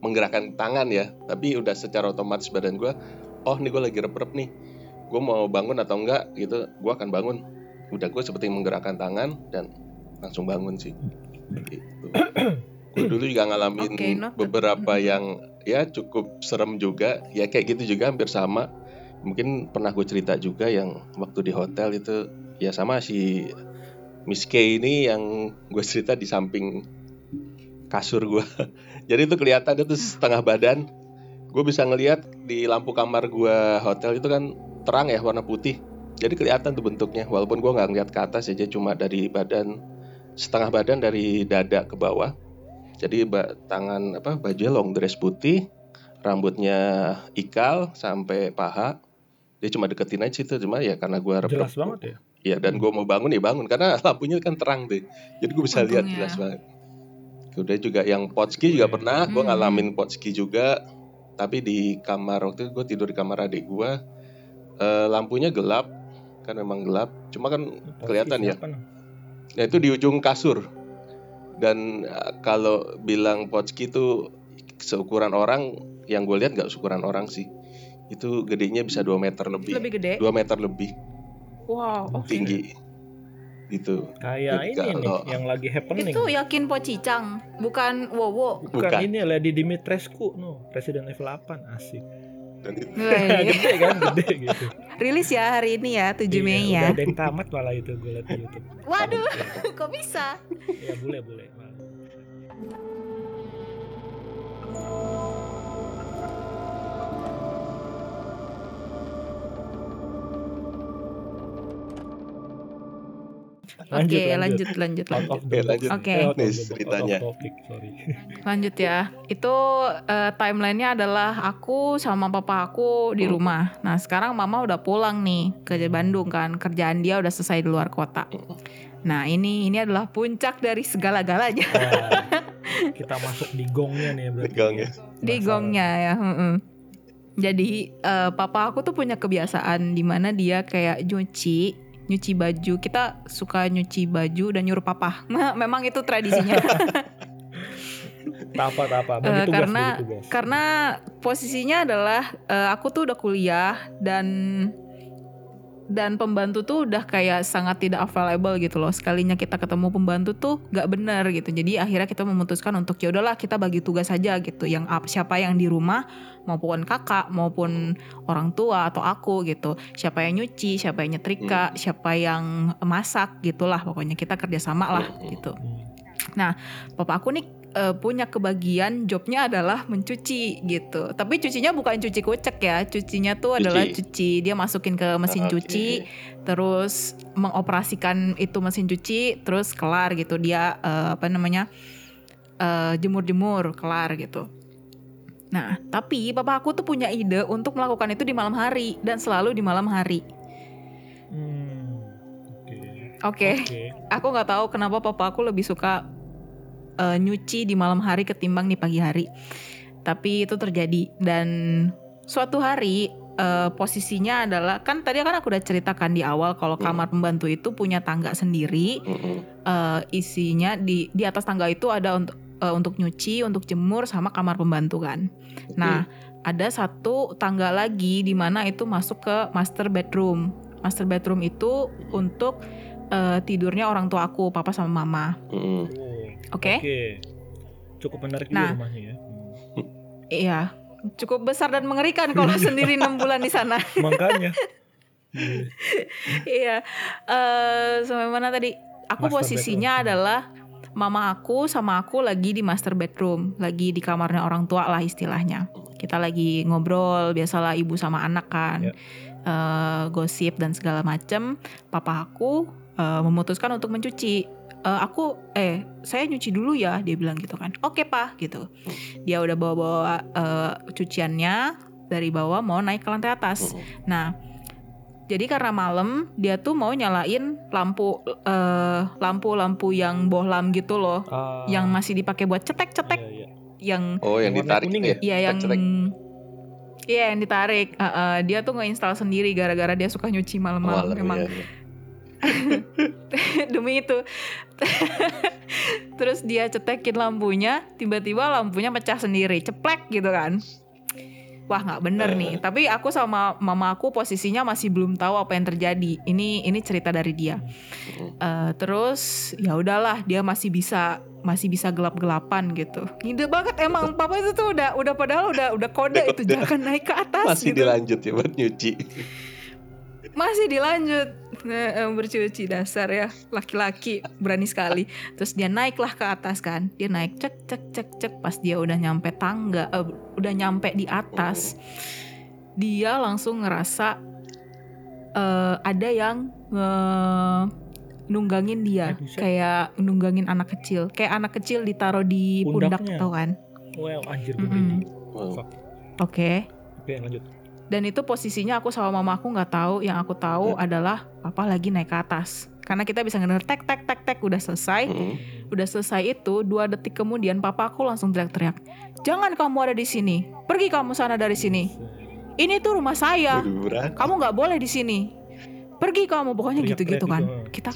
menggerakkan tangan ya. Tapi udah secara otomatis badan gue oh nih gue lagi rep-rep nih. Gue mau bangun atau enggak? Gitu gue akan bangun. Udah gue seperti menggerakkan tangan dan langsung bangun sih. Gitu. gue dulu juga ngalamin noted. beberapa yang ya cukup serem juga. Ya kayak gitu juga hampir sama. Mungkin pernah gue cerita juga yang waktu di hotel itu ya sama si Miss K ini yang gue cerita di samping kasur gue jadi itu kelihatan itu setengah badan. Gue bisa ngelihat di lampu kamar gue hotel itu kan terang ya warna putih. Jadi kelihatan tuh bentuknya. Walaupun gue nggak ngeliat ke atas aja cuma dari badan setengah badan dari dada ke bawah. Jadi tangan apa baju long dress putih rambutnya ikal sampai paha. Dia cuma deketin aja situ cuma ya karena gue jelas banget ya ya dan gue mau bangun ya bangun. Karena lampunya kan terang deh jadi gue bisa lihat jelas banget. Kemudian juga yang potski juga pernah. Gue Hmm. ngalamin potski juga. Tapi di kamar waktu itu gue tidur di kamar adik gue eh, lampunya gelap. Kan memang gelap. Cuma kan kelihatan ya? Nah itu di ujung kasur. Dan eh, kalau bilang Potski itu seukuran orang, yang gue lihat nggak seukuran orang sih. Itu gedenya bisa 2 meter lebih. Lebih gede. 2 meter lebih Wow. Oke. tinggi. Gitu. Kayak ini nih kalau- yang lagi happening. Itu yakin pocicang, bukan Wowo. Bukan, Bukan. ini Lady Dimitrescu, no, Resident Evil 8 asik. Dan itu gede kan, gede gitu. Rilis ya hari ini ya 7 Iya, Mei Udah ya. ada yang tamat malah itu gue liat di YouTube. Waduh, kok bisa? Ya boleh boleh. Oke, lanjut lanjut lanjut. Oke, lanjut. Oke. Nih, the box, ceritanya. Lanjut ya. Itu eh, timelinenya adalah aku sama papa aku di Hmm. rumah. Nah, sekarang mama udah pulang nih ke Bandung kan. Kerjaan dia udah selesai di luar kota. Hmm. Nah, ini ini adalah puncak dari segala-galanya Wah, kita masuk di gongnya nih berarti. Gongnya. di gongnya ya. mm-mm. Jadi eh, papa aku tuh punya kebiasaan di mana dia kayak nyuci nyuci baju. Kita suka nyuci baju dan nyuruh papa. Memang itu tradisinya. Tapa tapa. Bagi Eh, tugas, karena tugas. karena posisinya adalah eh, aku tuh udah kuliah dan dan pembantu tuh udah kayak sangat tidak available gitu loh. Sekalinya kita ketemu pembantu tuh nggak benar gitu. Jadi akhirnya kita memutuskan untuk ya udahlah kita bagi tugas saja gitu. Yang ap- siapa yang di rumah maupun kakak maupun orang tua atau aku gitu. Siapa yang nyuci, siapa yang nyetrika, siapa yang masak gitulah. Pokoknya kita kerjasama lah Hmm. gitu Hmm. papa aku nih eh, punya kebagian jobnya adalah mencuci gitu. Tapi cucinya bukan cuci kucek ya, cucinya tuh Cuci. adalah cuci. Dia masukin ke mesin oke. cuci, terus mengoperasikan itu mesin cuci, terus kelar gitu. Dia eh, apa namanya eh, jemur-jemur, kelar gitu. Nah, tapi papa aku tuh punya ide untuk melakukan itu di malam hari dan selalu di malam hari. Hmm. Oke. Oke. Oke. aku nggak tahu kenapa papa aku lebih suka eh, nyuci di malam hari ketimbang di pagi hari. Tapi itu terjadi dan suatu hari eh, posisinya adalah kan tadi kan aku udah ceritakan di awal kalau Hmm. kamar pembantu itu punya tangga sendiri. Mm-mm. eh, isinya di di atas tangga itu ada untuk eh, untuk nyuci, untuk jemur sama kamar pembantu kan. Nah, ada satu tangga lagi di mana itu masuk ke master bedroom. Master bedroom itu untuk eh, tidurnya orang tua aku, papa sama mama. Oke? Oke. Cukup menarik Nah. juga rumahnya ya. Hmm. Iya. Cukup besar dan mengerikan kalau sendiri enam bulan di sana. Makanya. Iya. Eh sampai mana tadi? Aku Master posisinya bedroom. adalah mama aku sama aku lagi di master bedroom, lagi di kamarnya orang tua lah istilahnya. Kita lagi ngobrol, biasalah ibu sama anak kan. Ya. Eh, gosip dan segala macem. Papa aku eh, memutuskan untuk mencuci. Eh, aku eh saya nyuci dulu ya dia bilang gitu kan oke pak gitu dia udah bawa bawa cuciannya dari bawah mau naik ke lantai atas. Nah, jadi karena malam dia tuh mau nyalain lampu eh, lampu-lampu yang bohlam gitu loh, Ah, yang masih dipakai buat cetek-cetek, iya, iya. yang Oh, yang ditarik kuning ya? iya yang Cetek-cetek. Iya yang ditarik. Eh, eh, dia tuh ngeinstal sendiri gara-gara dia suka nyuci malam-malam. Malam, Memang iya, iya. demi itu. Terus dia cetekin lampunya, tiba-tiba lampunya pecah sendiri, ceplek gitu kan. Wah nggak bener nih. Tapi aku sama mama aku posisinya masih belum tahu apa yang terjadi. Ini ini cerita dari dia. Eh, terus ya udahlah, dia masih bisa masih bisa gelap-gelapan gitu. Ide banget emang papa itu tuh udah udah padahal udah udah kode itu jangan naik ke atas Masih gitu. dilanjut ya buat nyuci. Masih dilanjut Nah, eh, bercuci dasar ya laki-laki berani sekali. Terus dia naiklah ke atas kan. Dia naik cek cek cek cek pas dia udah nyampe tangga, eh, udah nyampe di atas. Dia langsung ngerasa eh, ada yang nge- nunggangin dia Eh, kayak nunggangin anak kecil kayak anak kecil ditaruh di pundak tau kan Well, anjir merinding. Wow. Fuck. oke Oke, lanjut. Dan itu posisinya aku sama mama aku nggak tahu. Yang aku tahu Hmm. adalah papa lagi naik ke atas. Karena kita bisa ngedenger tek tek tek tek udah selesai. Mm-mm. udah selesai itu dua detik kemudian papa aku langsung teriak-teriak jangan kamu ada di sini. Pergi kamu sana dari sini. Ini tuh rumah saya. Kamu nggak boleh di sini. Pergi kamu. Pokoknya gitu-gitu kan. gitu. kita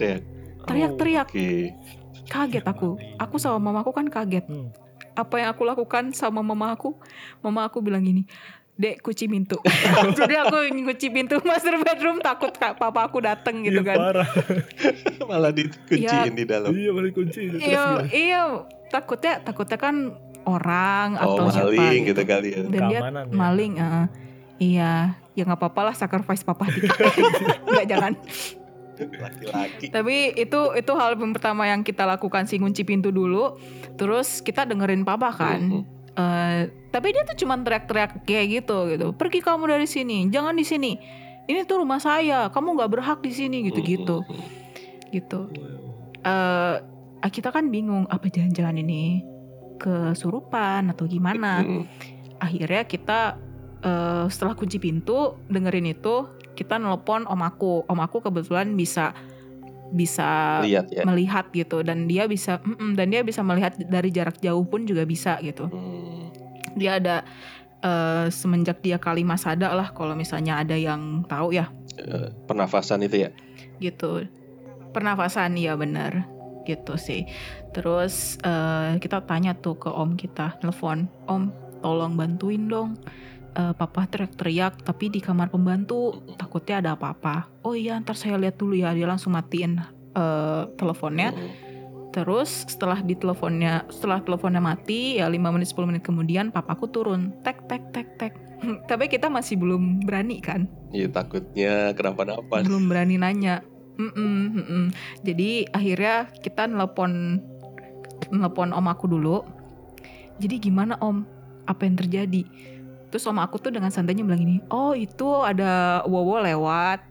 teriak-teriak. Oke. kaget aku. Aku sama mama aku kan kaget. Hmm. apa yang aku lakukan sama mama aku? Mama aku bilang gini dek kunci pintu jadi aku kunci pintu master bedroom takut kak papa aku dateng gitu Iya, kan parah. Malah dikunciin di dalam. iya kunci. Terus iya iya takutnya takutnya kan orang Oh, atau siapa maling gitu. gitu kali ya. dan dia Keamanan ya. maling eh. iya ya nggak apa-apa lah sacrifice papa dikit nggak jangan Laki-laki. Tapi itu itu hal yang pertama yang kita lakukan sih ngunci pintu dulu. Terus kita dengerin papa kan. Mhm. Eh, tapi dia tuh cuman teriak-teriak kayak gitu gitu. Pergi kamu dari sini, jangan di sini. Ini tuh rumah saya, kamu nggak berhak di sini gitu-gitu. Mhm. Gitu. Eh kita kan bingung apa jangan-jangan ini kesurupan atau gimana. Akhirnya kita eh, setelah kunci pintu dengerin itu kita nelpon om aku. Om aku kebetulan bisa bisa Lihat ya. melihat gitu dan dia bisa mm-mm, dan dia bisa melihat dari jarak jauh pun juga bisa gitu Hmm. Dia ada eh, semenjak dia kali masada lah kalau misalnya ada yang tahu ya. Eh, pernafasan itu ya. gitu. Pernafasan ya bener gitu sih. Terus eh, kita tanya tuh ke om kita telepon om tolong bantuin dong. Eh, papa teriak-teriak tapi di kamar pembantu takutnya ada apa-apa. Oh iya ntar saya lihat dulu ya. Dia langsung matiin eh, teleponnya. Mhm. Terus setelah di teleponnya setelah teleponnya mati ya 5 menit 10 menit kemudian papaku turun tek tek tek tek. Tapi kita masih belum berani kan, Iya takutnya kenapa-napa. belum berani nanya. Mm-mm, mm-mm. Jadi akhirnya kita nelpon nelpon om aku dulu. Jadi gimana om? Apa yang terjadi? Terus om aku tuh dengan santainya bilang gini, oh itu ada Wowo lewat.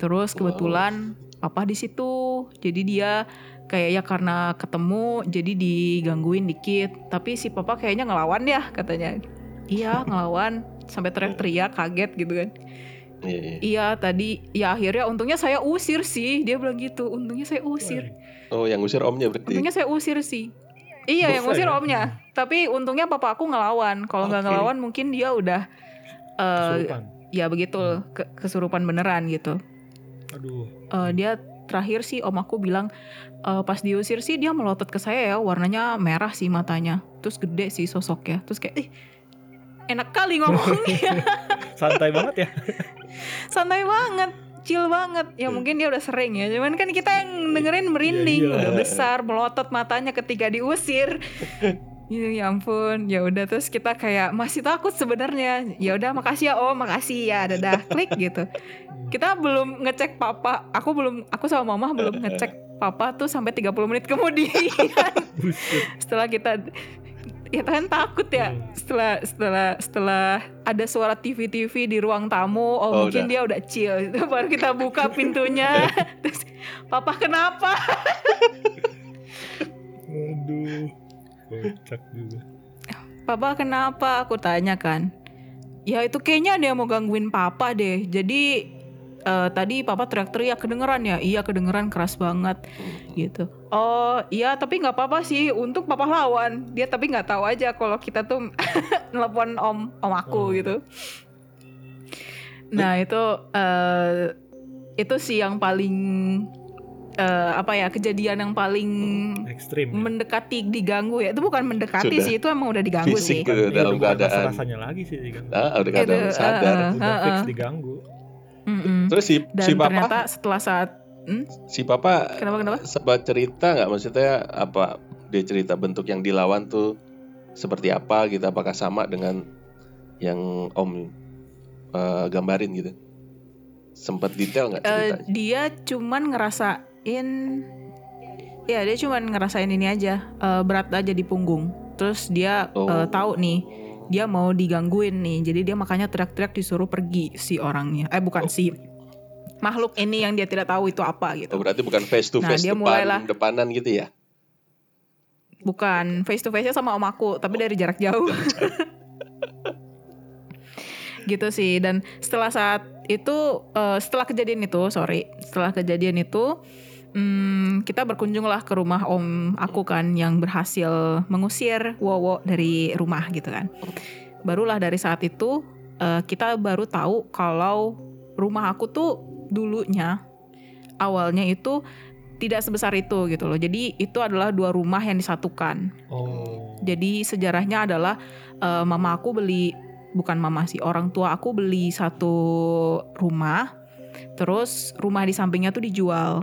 Terus kebetulan papa di situ. Jadi dia kayak ya karena ketemu jadi digangguin dikit. Tapi si papa kayaknya ngelawan ya katanya. Iya ngelawan sampai teriak-teriak kaget gitu kan. Iya, iya. Iya tadi ya akhirnya untungnya saya usir sih dia bilang gitu untungnya saya usir Oh, yang ngusir omnya berarti. untungnya saya usir sih iya yang usir ya? omnya tapi untungnya papa aku ngelawan kalau nggak Oke. ngelawan mungkin dia udah eh Kesurupan. ya begitu ke- kesurupan beneran gitu Aduh. Eh, dia terakhir sih om aku bilang eh, pas diusir sih dia melotot ke saya ya warnanya merah sih matanya. Terus gede sih sosoknya. Terus kayak ih enak kali ngomongnya. Santai banget ya. santai banget chill banget. Ya mungkin dia udah sering ya cuman kan kita yang dengerin merinding Iya, iya. udah besar melotot matanya ketika diusir ya, ya ampun. Ya udah terus kita kayak masih takut sebenarnya. Ya udah makasih ya om. Makasih ya dadah. Klik gitu. Kita belum ngecek papa. Aku belum aku sama mama belum ngecek papa tuh sampai 30 menit kemudian. Setelah kita ya kan takut ya. Hmm. setelah setelah setelah ada suara TV TV di ruang tamu oh, Oh, mungkin udah. dia udah chill. Itu baru kita buka pintunya. Terus papa kenapa? Aduh. Kocak juga. papa kenapa? Aku tanya kan. Ya itu kayaknya ada yang mau gangguin papa deh. Jadi eh, tadi papa teriak-teriak kedengeran ya? Iya kedengeran keras banget gitu. Oh iya tapi nggak apa-apa sih. Untuk papa lawan. Dia tapi nggak tahu aja kalau kita tuh nelpon om om aku Oh. gitu. Nah itu eh itu sih yang paling eh, apa ya kejadian yang paling Ekstrim. ya. mendekati diganggu ya itu bukan mendekati Sudah. sih itu emang udah diganggu sih Fisik ke dalam Iya, bukan keadaan. rasanya lagi sih diganggu. Ah, udah Itu, kadang eh, sadar. eh, Udah fix Heeh. diganggu. Mm-mm. Terus si dan si papa ternyata setelah saat hmm? si papa kenapa kenapa sempat cerita nggak maksudnya apa dia cerita bentuk yang dilawan tuh seperti apa gitu apakah sama dengan yang om eh, gambarin gitu sempat detail nggak Eh, ceritanya dia cuman ngerasain ya dia cuman ngerasain ini aja eh, berat aja di punggung. Terus dia Oh. eh, tahu nih dia mau digangguin nih. Jadi dia makanya teriak-teriak disuruh pergi si orangnya. Eh bukan si makhluk ini yang dia tidak tahu itu apa oh, gitu berarti bukan face to Nah, face dia depan mulailah- depanan gitu ya? Bukan face to face nya sama om aku tapi dari jarak jauh. Gitu sih dan setelah saat itu uh, setelah kejadian itu sorry setelah kejadian itu hmm, kita berkunjunglah ke rumah om aku kan yang berhasil mengusir Wowo dari rumah gitu kan barulah dari saat itu uh, kita baru tahu kalau rumah aku tuh dulunya awalnya itu tidak sebesar itu gitu loh. Jadi itu adalah dua rumah yang disatukan. Oh. Jadi sejarahnya adalah uh, mama aku beli bukan mama sih orang tua aku beli satu rumah, terus rumah di sampingnya tuh dijual.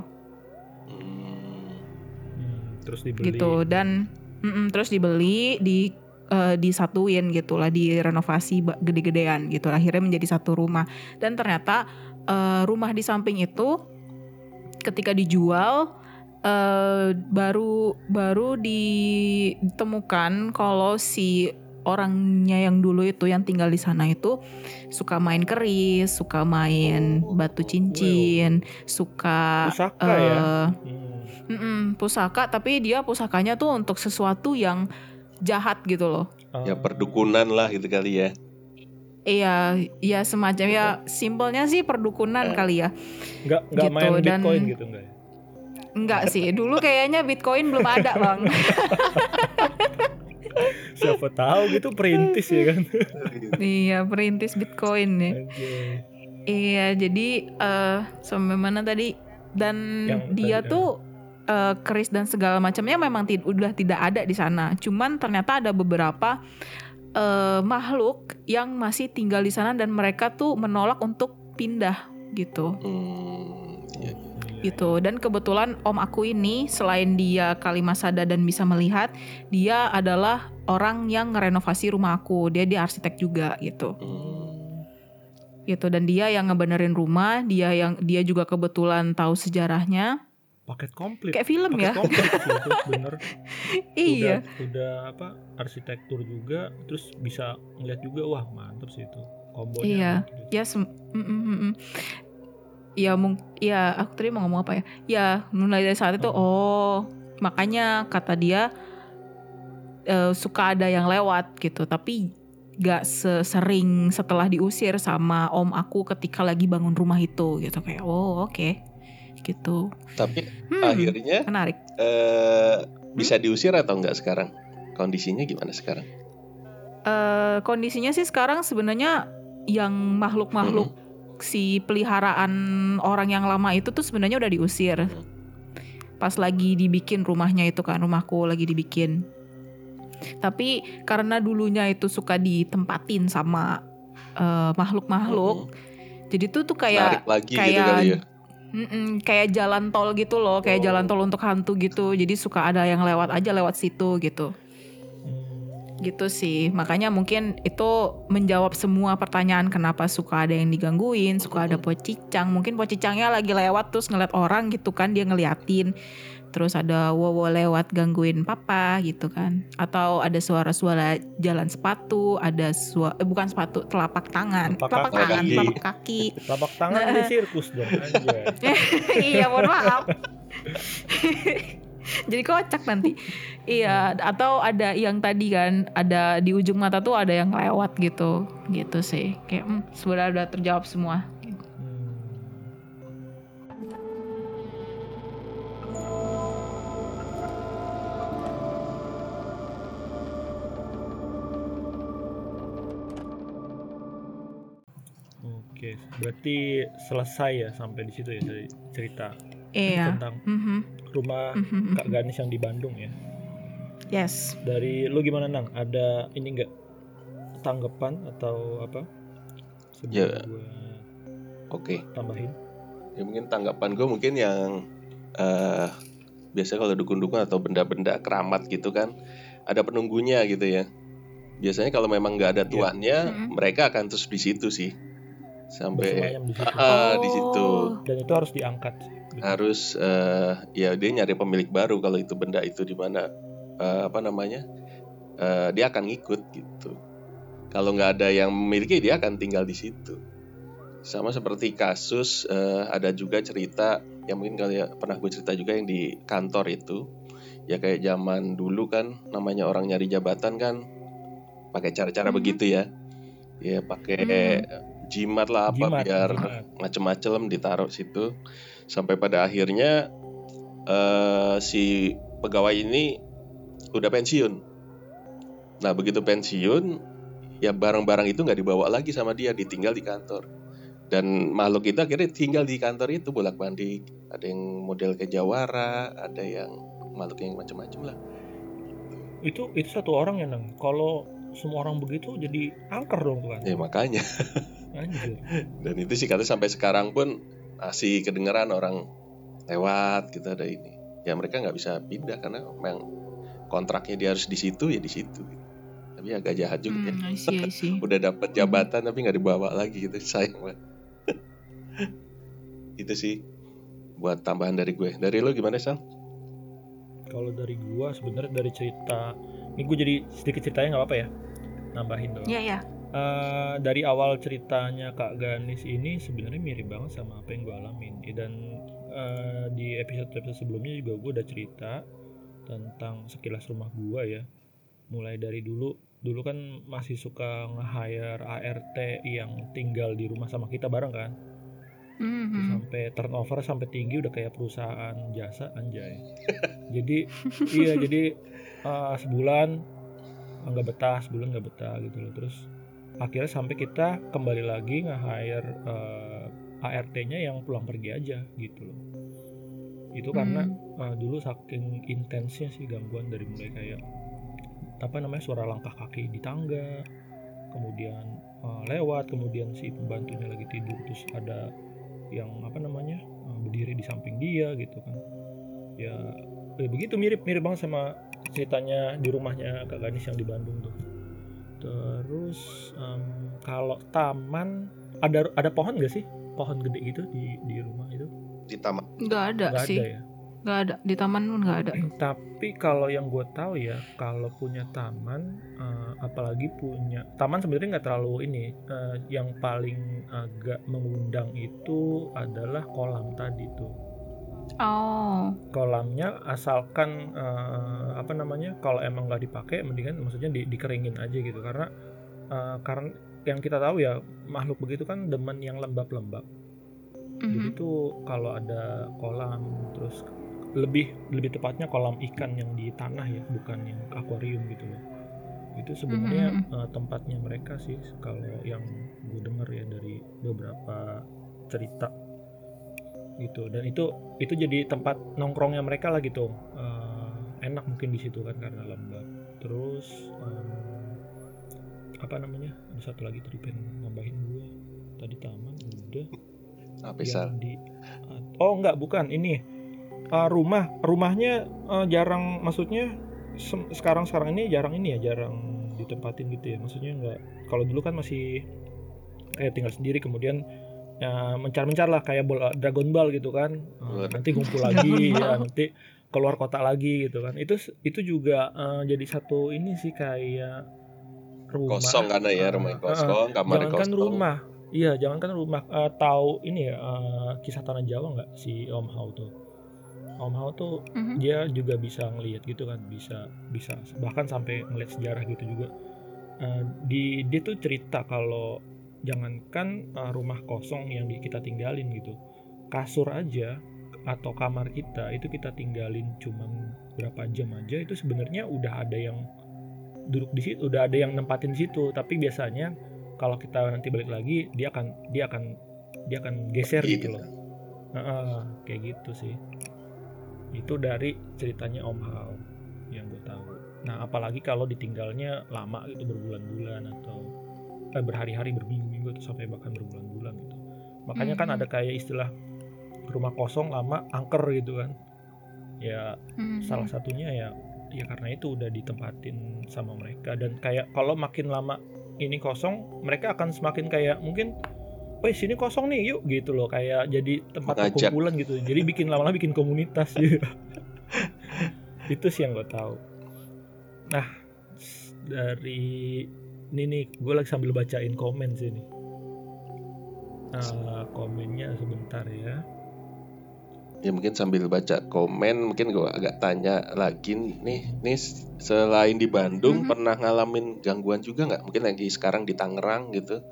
Terus dibeli. Gitu. Dan mm -mm, terus dibeli di uh, disatuin gitulah direnovasi gede-gedean gitu. Akhirnya menjadi satu rumah. Dan ternyata uh, rumah di samping itu ketika dijual uh, baru baru ditemukan kalau si orangnya yang dulu itu yang tinggal di sana itu suka main keris, suka main batu cincin, wow. suka pusaka uh, ya. Hmm. Mm -mm, pusaka tapi dia pusakanya tuh untuk sesuatu yang jahat gitu loh. Ya perdukunan lah gitu kali ya. Iya, iya semacam ya simpelnya sih perdukunan eh. kali ya. Enggak enggak gitu, main dan, Bitcoin gitu enggak ya? Enggak sih, dulu kayaknya Bitcoin belum ada, Bang. Siapa tahu gitu perintis ya kan. iya, perintis Bitcoin ya. Okay. Iya, jadi uh, sampai mana tadi? Dan Yang dia tadi, tuh uh, keris dan segala macamnya memang udah tidak ada di sana. Cuman ternyata ada beberapa uh, makhluk yang masih tinggal di sana dan mereka tuh menolak untuk pindah gitu. Hmm, iya, iya. Gitu. Dan kebetulan om aku ini selain dia kalimasada dan bisa melihat, dia adalah orang yang ngerenovasi rumah aku. Dia dia arsitek juga gitu. Hmm. Gitu dan dia yang ngebenerin rumah, dia yang dia juga kebetulan tahu sejarahnya paket komplit kayak film paket ya komplit bener iya udah, udah apa arsitektur juga terus bisa ngeliat juga wah mantep sih itu kombonya iya gitu. ya mm, mm. Ya mung ya aku tadi mau ngomong apa ya ya mulai dari saat itu oh, makanya kata dia uh, suka ada yang lewat gitu tapi gak sesering setelah diusir sama om aku ketika lagi bangun rumah itu gitu kayak oh oke okay gitu. Tapi hmm, akhirnya menarik. Uh, bisa hmm? diusir atau enggak sekarang? Kondisinya gimana sekarang? Uh, kondisinya sih sekarang sebenarnya yang makhluk-makhluk hmm. Si peliharaan orang yang lama itu tuh sebenarnya udah diusir. Pas lagi dibikin rumahnya itu kan, rumahku lagi dibikin. Tapi karena dulunya itu suka ditempatin sama eh, makhluk-makhluk, uh, hmm. jadi tuh tuh kayak lagi kayak gitu kali ya? Kayak jalan tol gitu loh, kayak oh. jalan tol untuk hantu gitu. Jadi suka ada yang lewat aja lewat situ gitu. Gitu sih. Makanya mungkin itu menjawab semua pertanyaan kenapa suka ada yang digangguin, suka ada pocicang. Mungkin pocicangnya lagi lewat terus ngeliat orang gitu kan, dia ngeliatin terus ada wowo lewat gangguin papa gitu kan atau ada suara-suara jalan sepatu ada suara eh, bukan sepatu telapak tangan telapak, telapak tangan kaki. telapak kaki telapak tangan nah. di sirkus dong iya mohon maaf jadi kocak nanti. Iya atau ada yang tadi kan ada di ujung mata tuh ada yang lewat gitu. Gitu sih. Kayak hmm, sudah udah terjawab semua. Oke, berarti selesai ya sampai di situ ya cerita iya. tentang mm -hmm. rumah mm -hmm. Kak Ganis yang di Bandung ya. Yes. Dari lu gimana nang? Ada ini enggak tanggapan atau apa? Sebelum ya. Oke. Okay. Tambahin. Ya mungkin tanggapan gue mungkin yang uh, biasa kalau dukun-dukun atau benda-benda keramat gitu kan ada penunggunya gitu ya. Biasanya kalau memang nggak ada iya. tuannya, yeah. mm -hmm. mereka akan terus di situ sih sampai di situ. Uh, di situ. Dan itu harus diangkat. Harus uh, ya dia nyari pemilik baru kalau itu benda itu di mana uh, apa namanya? Uh, dia akan ngikut gitu. Kalau nggak ada yang memiliki dia akan tinggal di situ. Sama seperti kasus uh, ada juga cerita yang mungkin kalian pernah gue cerita juga yang di kantor itu. Ya kayak zaman dulu kan namanya orang nyari jabatan kan pakai cara-cara mm -hmm. begitu ya ya pakai Hmm. Jimat lah apa Jimat, biar macem-macem ditaruh situ. Sampai pada akhirnya eh, si pegawai ini udah pensiun. Nah begitu pensiun ya barang-barang itu nggak dibawa lagi sama dia ditinggal di kantor. Dan makhluk itu akhirnya tinggal di kantor itu bolak balik ada yang model kayak jawara ada yang makhluk yang macam-macam lah. Itu itu satu orang ya nang. Kalau semua orang begitu jadi angker dong tuh kan. ya makanya Anjir. dan itu sih kata sampai sekarang pun masih kedengeran orang lewat gitu ada ini ya mereka nggak bisa pindah karena memang kontraknya dia harus di situ ya di situ tapi agak jahat juga ya Hmm, I see, I see. udah dapat jabatan tapi nggak dibawa lagi gitu sayang banget itu sih buat tambahan dari gue dari lo gimana Sal? Kalau dari gua sebenarnya dari cerita ini gue jadi sedikit ceritanya nggak apa-apa ya. Nambahin doang. Iya, iya. Eh, dari awal ceritanya Kak Ganis ini sebenarnya mirip banget sama apa yang gue alamin Ya, dan eh, di episode-episode sebelumnya juga gue udah cerita tentang sekilas rumah gua ya mulai dari dulu dulu kan masih suka nge-hire ART yang tinggal di rumah sama kita bareng kan Terus Mhm. sampai turnover sampai tinggi udah kayak perusahaan jasa anjay jadi iya jadi eh, sebulan eh, nggak betah sebulan nggak betah gitu loh. Terus akhirnya sampai kita kembali lagi nge-hire eh, ART-nya yang pulang pergi aja gitu loh. Itu karena Hmm. eh, dulu saking intensnya sih gangguan dari mulai kayak apa namanya suara langkah kaki di tangga kemudian eh, lewat kemudian si pembantunya lagi tidur terus ada yang apa namanya eh, berdiri di samping dia gitu kan. Ya, ya begitu mirip mirip banget sama ceritanya di rumahnya kak Ganis yang di Bandung tuh terus em, kalau taman ada ada pohon gak sih pohon gede gitu di di rumah itu di taman Nggak ada nggak sih. ada ya Nggak ada. Di taman pun nggak ada. tapi kalau yang gue tahu ya kalau punya taman eh, apalagi punya taman sebenarnya nggak terlalu ini eh, yang paling agak mengundang itu adalah kolam tadi tuh Oh. kolamnya asalkan eh, apa namanya kalau emang nggak dipakai mendingan maksudnya di, dikeringin aja gitu karena eh, karena yang kita tahu ya makhluk begitu kan demen yang lembab-lembab jadi Mhm. tuh kalau ada kolam terus lebih lebih tepatnya kolam ikan yang di tanah ya bukan yang akuarium gitu loh itu sebenarnya Mhm. eh, tempatnya mereka sih kalau yang gue denger ya dari beberapa cerita gitu. Dan itu itu jadi tempat nongkrongnya mereka lah gitu. Eh, enak mungkin di situ kan karena lembab terus em, apa namanya? Ada satu lagi tadi pengen nambahin gue. Tadi taman udah. Apa yang di oh enggak bukan. Ini Uh, rumah. Rumahnya uh, jarang maksudnya sekarang sekarang ini jarang ini ya jarang ditempatin gitu ya. Maksudnya enggak. Kalau dulu kan masih kayak tinggal sendiri kemudian ya mencar-mencar lah kayak bola Dragon Ball gitu kan. Uh, nanti ngumpul lagi ya nanti keluar kota lagi gitu kan. Itu itu juga uh, jadi satu ini sih kayak rumah. Kosong karena ya Uh, rumah uh, kosong kamar jangankan kosong. rumah. Iya jangankan rumah. Eh, tahu ini ya eh, kisah tanah Jawa nggak si Om Hao tuh? Om Hao tuh Mhm. dia juga bisa ngelihat gitu kan bisa bisa bahkan sampai ngeliat sejarah gitu juga. Eh, di dia tuh cerita kalau jangankan eh, rumah kosong yang di- kita tinggalin gitu. Kasur aja atau kamar kita itu kita tinggalin cuman berapa jam aja itu sebenarnya udah ada yang duduk di situ udah ada yang nempatin situ. Tapi biasanya kalau kita nanti balik lagi dia akan dia akan dia akan geser Iya, gitu loh. Heeh, kayak gitu sih. Itu dari ceritanya Om Hao yang gue tahu. Nah apalagi kalau ditinggalnya lama gitu berbulan-bulan atau eh, berhari-hari berminggu-minggu atau sampai bahkan berbulan-bulan gitu. Makanya kan Mhm. ada kayak istilah rumah kosong lama angker gitu kan. Ya Mhm. salah satunya ya ya karena itu udah ditempatin sama mereka. Dan kayak kalau makin lama ini kosong mereka akan semakin kayak mungkin Wih sini kosong nih yuk gitu loh. Kayak jadi tempat perkumpulan gitu. Jadi bikin lama-lama bikin komunitas gitu. Itu sih yang gue tahu. Nah dari ini nih gue lagi sambil bacain komen sih nih Eh, komennya sebentar ya ya mungkin sambil baca komen mungkin gue agak tanya lagi nih nih selain di Bandung Mhm. pernah ngalamin gangguan juga nggak mungkin lagi sekarang di Tangerang gitu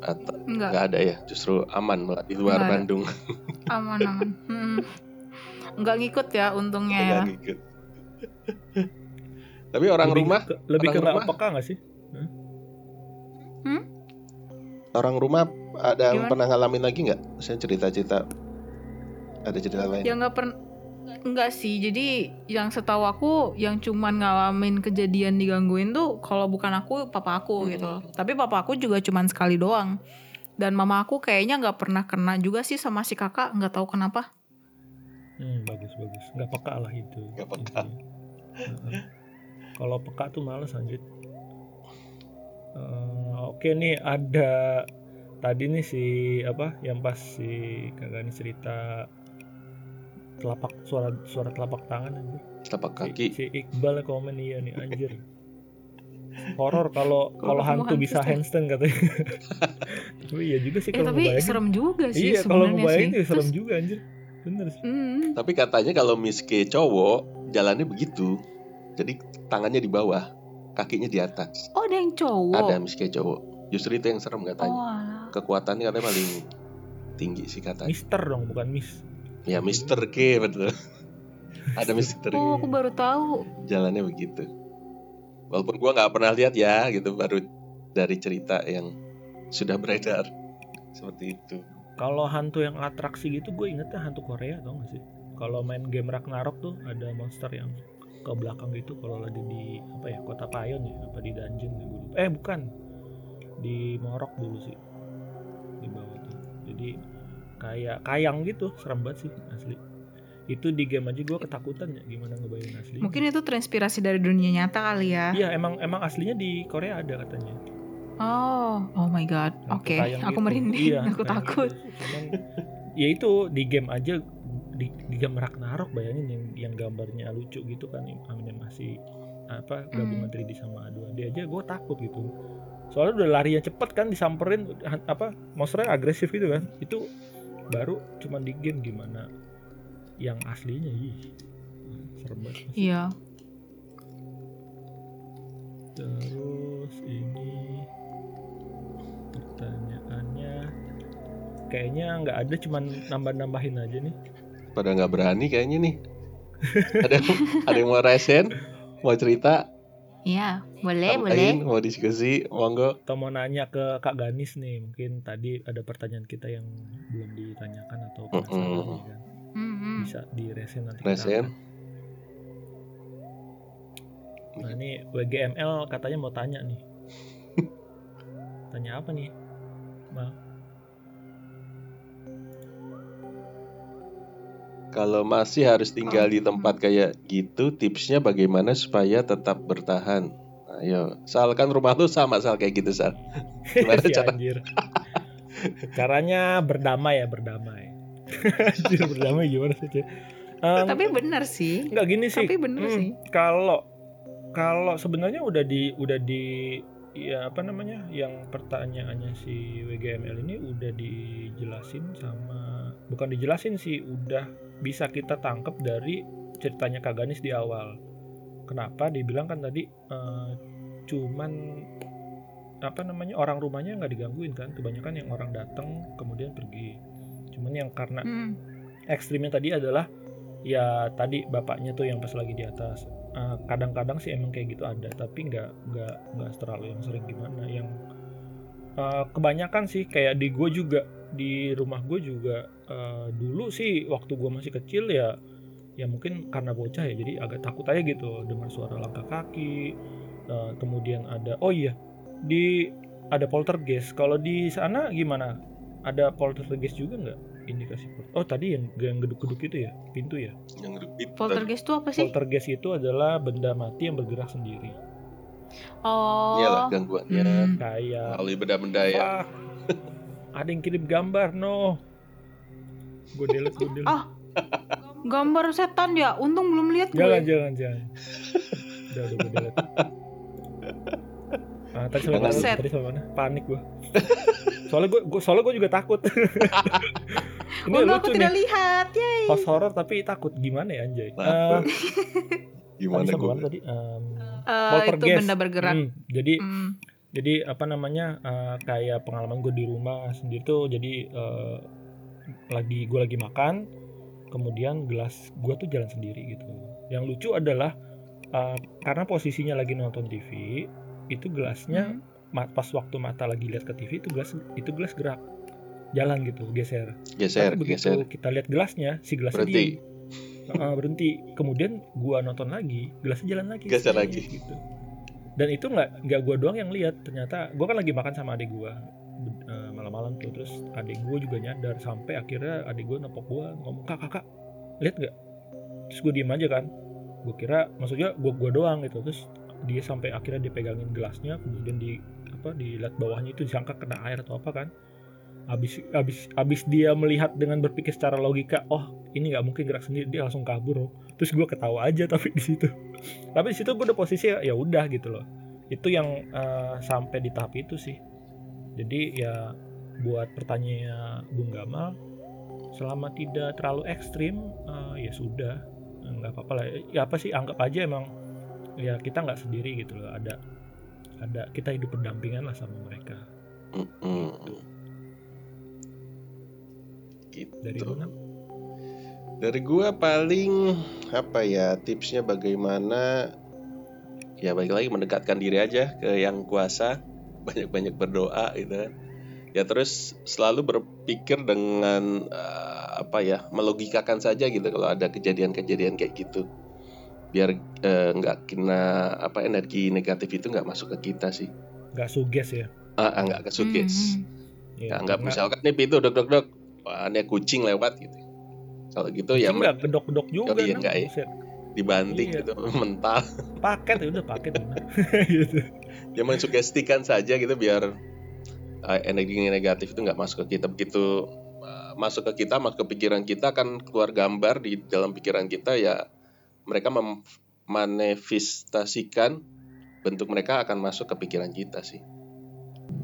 atau Enggak, nggak ada ya justru aman malah di luar Nggak ada. Bandung aman aman. Hmm. Enggak ngikut ya untungnya ya. Nggak ngikut. Tapi orang lebih rumah ke, lebih orang ke rumah? peka nggak sih orang rumah ada yang Gimana? pernah ngalamin lagi nggak saya cerita-cerita ada cerita lain Ya nggak pernah Enggak sih, jadi yang setahu aku yang cuman ngalamin kejadian digangguin tuh kalau bukan aku papa aku Hmm. gitu. Tapi papa aku juga cuman sekali doang. Dan mama aku kayaknya nggak pernah kena juga sih sama si kakak, nggak tahu kenapa. hmm, bagus bagus nggak peka lah itu Nggak peka. Kalau peka tuh males anjir Eh, oke nih ada tadi nih si apa yang pas si kakak ini cerita telapak suara suara telapak tangan anjir telapak Si- kaki Si, Iqbal komen iya nih anjir. Horor kalau kalau hantu bisa handstand katanya. tapi iya juga sih Eh kalau tapi ngebayangin. serem juga sih Iya kalau ngebayangin sih. serem Terus, juga anjir. Bener sih. hmm, Tapi katanya kalau miske cowok jalannya begitu. Jadi tangannya di bawah, kakinya di atas. oh ada yang cowok. Ada miske cowok. Justru itu yang serem Oh, katanya. alah. Kekuatannya katanya paling tinggi sih katanya. Mister dong bukan Miss. Ya Mister K betul. Ada Mister K. Oh, aku baru tahu. Jalannya begitu. Walaupun gua nggak pernah lihat ya, gitu baru dari cerita yang sudah beredar seperti itu. Kalau hantu yang atraksi gitu gue ingetnya hantu Korea tau gak sih? Kalau main game Ragnarok tuh ada monster yang ke belakang gitu kalau lagi di apa ya kota Payon ya apa di dungeon ya, gua lupa. eh bukan di Morok dulu sih di bawah tuh jadi kayak kayang gitu serem banget sih asli itu di game aja gue ketakutan ya gimana ngebayangin asli Mungkin itu transpirasi dari dunia nyata kali ya. iya emang emang aslinya di Korea ada katanya Oh, oh my god. Hantu Oke, kayang aku gitu. merinding, Iya, aku takut. gitu. Cuman, ya itu di game aja di, di game Ragnarok bayangin yang yang gambarnya lucu gitu kan animasi apa gabungan 3D sama 2D aja gue takut gitu soalnya udah larinya cepet kan disamperin apa monsternya agresif gitu kan itu baru cuman di game gimana yang aslinya ih serem banget. Iya. Terus ini pertanyaannya kayaknya nggak ada cuman nambah-nambahin aja nih. Pada nggak berani kayaknya nih. ada yang, ada yang mau resen, mau cerita, Iya, boleh, tambahin, mau diskusi, monggo. Atau mau nanya ke Kak Ganis nih, mungkin tadi ada pertanyaan kita yang belum ditanyakan atau penasaran Mm-mm. nih kan. Hmm, Bisa diresen nanti. kita Resen. Nah ini WGML katanya mau tanya nih. tanya apa nih? Mal? Kalau masih harus tinggal di tempat kayak gitu, tipsnya bagaimana supaya tetap bertahan? Ayo, Sal kan rumah lu sama Sal kayak gitu Sal. Gimana Si cara-. Caranya berdamai ya, berdamai. anjir, berdamai gimana sih? Em, Tapi benar sih. Enggak gini sih. Tapi bener Hmm, sih. Kalau kalau sebenarnya udah di udah di ya apa namanya yang pertanyaannya si WGML ini udah dijelasin sama bukan dijelasin sih udah bisa kita tangkap dari ceritanya Kaganis di awal. Kenapa? Dibilang kan tadi eh, cuman apa namanya orang rumahnya nggak digangguin kan? Kebanyakan yang orang datang kemudian pergi. Cuman yang karena Hmm. ekstrimnya tadi adalah ya tadi bapaknya tuh yang pas lagi di atas. Eh, kadang-kadang sih emang kayak gitu ada tapi nggak nggak nggak terlalu yang sering gimana. Yang eh, kebanyakan sih kayak di gue juga di rumah gue juga eh, dulu sih waktu gue masih kecil ya ya mungkin karena bocah ya jadi agak takut aja gitu dengar suara langkah kaki Eh, kemudian ada oh iya di ada poltergeist kalau di sana gimana ada poltergeist juga nggak indikasi oh tadi yang yang geduk-geduk itu ya pintu ya Yang repeat. Poltergeist itu apa sih? poltergeist itu adalah benda mati yang bergerak sendiri Oh. Iyalah gangguannya. Hmm. kayak Melalui benda-benda ya. ada yang kirim gambar no gue delete gue delete Ah, Gambar setan ya. Untung belum lihat jangan gue. jangan jangan udah udah gue delete Ah, tadi sama mana? Tadi sama mana? Panik gue. soalnya gue, soalnya gue juga takut. Ini Untung aku lucu tidak nih. lihat. Yeay. Host horror tapi takut gimana ya anjay. Eh, Gimana tadi sampai gue? tadi? Em, Eh, itu benda bergerak. Hmm, jadi Hmm. jadi apa namanya eh, kayak pengalaman gue di rumah sendiri tuh jadi eh, lagi gue lagi makan kemudian gelas gue tuh jalan sendiri gitu yang lucu adalah eh, karena posisinya lagi nonton TV itu gelasnya Hmm. pas waktu mata lagi lihat ke TV itu gelas itu gelas gerak jalan gitu geser Geser, tapi begitu geser. kita lihat gelasnya si gelasnya Berhenti. diem. Heeh, berhenti kemudian gua nonton lagi gelasnya jalan lagi Geser lagi. gitu dan itu nggak nggak gua doang yang lihat ternyata gua kan lagi makan sama adik gua malam-malam tuh terus adik gua juga nyadar sampai akhirnya adik gua nepok gua ngomong kak kakak lihat nggak? Terus gua diem aja kan. Gua kira maksudnya gua gua doang gitu. Terus dia sampai akhirnya dipegangin gelasnya kemudian di apa dilihat bawahnya itu disangka kena air atau apa kan. Abis abis abis dia melihat dengan berpikir secara logika oh ini nggak mungkin gerak sendiri dia langsung kabur. Terus gue ketawa aja tapi di situ. Tapi di situ gue udah posisi ya udah gitu loh. Itu yang eh, sampai di tahap itu sih. Jadi ya buat pertanyaannya Bung Gamal selama tidak terlalu ekstrim eh, ya sudah nggak apa-apa lah ya apa sih anggap aja emang ya kita nggak sendiri gitu loh ada ada kita hidup berdampingan lah sama mereka Mm-mm. Gitu. dari Luna Dari gua paling apa ya tipsnya bagaimana ya balik lagi mendekatkan diri aja ke yang kuasa, banyak-banyak berdoa gitu kan. Ya terus selalu berpikir dengan eh, apa ya, melogikakan saja gitu kalau ada kejadian-kejadian kayak gitu. Biar eh, nggak kena apa energi negatif itu nggak masuk ke kita sih. nggak suges ya Ah, ah, nggak kesukes. Hmm. Ya, Ya, nggak misalkan nih pintu dok dok dok, wah ini kucing lewat gitu. Kalau gitu ya Kucing nggak gedok-gedok juga Oh, iya, nah, nggak ya. dibanting Iya. gitu mental. paket ya udah paket gitu Ya mensugestikan saja gitu biar uh, energi negatif itu nggak masuk ke kita begitu uh, masuk ke kita masuk ke pikiran kita akan keluar gambar di dalam pikiran kita ya mereka memanifestasikan bentuk mereka akan masuk ke pikiran kita sih.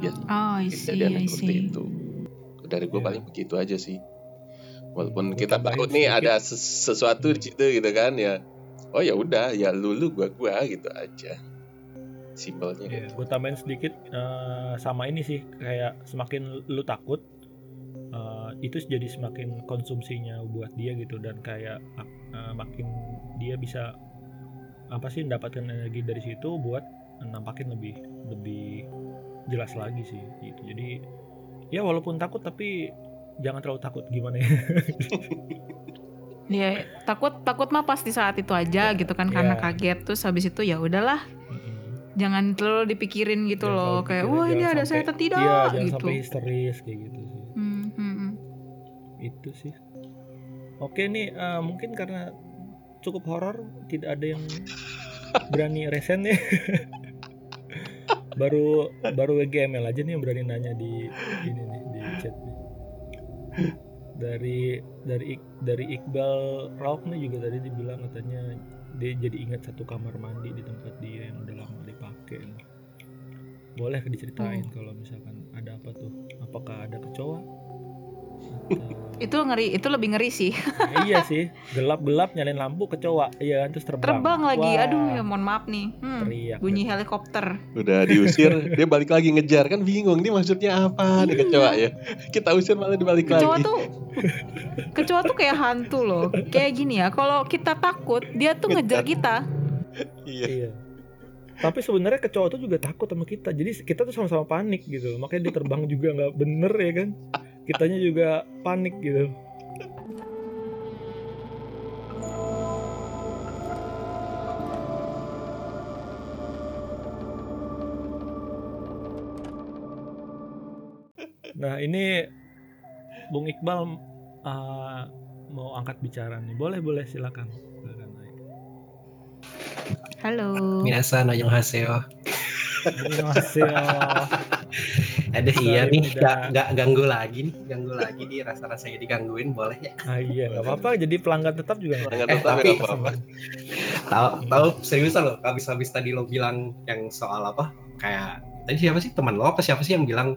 Ya Oh, I see, kejadian I seperti itu. Dari gue Ya. paling begitu aja sih. Walaupun kita tahu nih sedikit. ada ses- sesuatu di situ gitu kan ya. Oh ya udah ya lulu gua gua gitu aja. Simpelnya ya, gitu. gue tambahin sedikit eh, sama ini sih kayak semakin lu takut eh, itu jadi semakin konsumsinya buat dia gitu dan kayak eh, makin dia bisa apa sih mendapatkan energi dari situ buat nampakin lebih lebih jelas lagi sih gitu jadi ya walaupun takut tapi jangan terlalu takut gimana ya Ya takut takut mah pas di saat itu aja gitu kan karena Ya. kaget terus habis itu ya udahlah. Jangan terlalu dipikirin gitu Jangan loh kayak wah ini ada sampai- setan tidak iya jangan gitu. sampai histeris kayak gitu sih Hmm, hmm, hmm. itu sih oke nih eh, mungkin karena cukup horor tidak ada yang berani resen ya baru baru WGML aja nih yang berani nanya di ini nih di chat nih. dari dari dari Iqbal Rauk nih juga tadi dibilang katanya dia jadi ingat satu kamar mandi di tempat dia yang udah lama nih. boleh diceritain kalau misalkan ada apa tuh apakah ada kecoa Atau- Itu ngeri, itu lebih ngeri sih. Nah, iya sih, gelap-gelap nyalain lampu kecoa, iya kan terus terbang. Terbang lagi, Wah, aduh ya mohon maaf nih. Hmm, teriak. bunyi deh. helikopter. Udah diusir, dia balik lagi ngejar kan bingung nih maksudnya apa nih Iya. kecoa ya. Kita usir malah dibalik Kecoa lagi. tuh Kecoa tuh kayak hantu loh. Kayak gini ya, kalau kita takut, dia tuh ngejar kita. Iya. Tapi sebenarnya kecoa tuh juga takut sama kita. Jadi kita tuh sama-sama panik gitu. Makanya dia terbang juga nggak bener ya kan. Kitanya juga panik gitu. Nah ini Bung Iqbal uh, mau angkat bicara nih. Boleh boleh silakan. Halo. Minasan, annyeonghaseyo. Annyeonghaseyo. Aduh Sorry, iya nih, gak, gak ganggu lagi nih, ganggu lagi nih rasa-rasanya digangguin boleh ya? Ah iya nggak apa-apa. Jadi pelanggan tetap juga. Pelanggan Eh, tetap tapi- apa-apa. Tahu, tahu seriusan loh, habis-habis tadi lo bilang yang soal apa? Kayak tadi siapa sih teman lo apa siapa sih yang bilang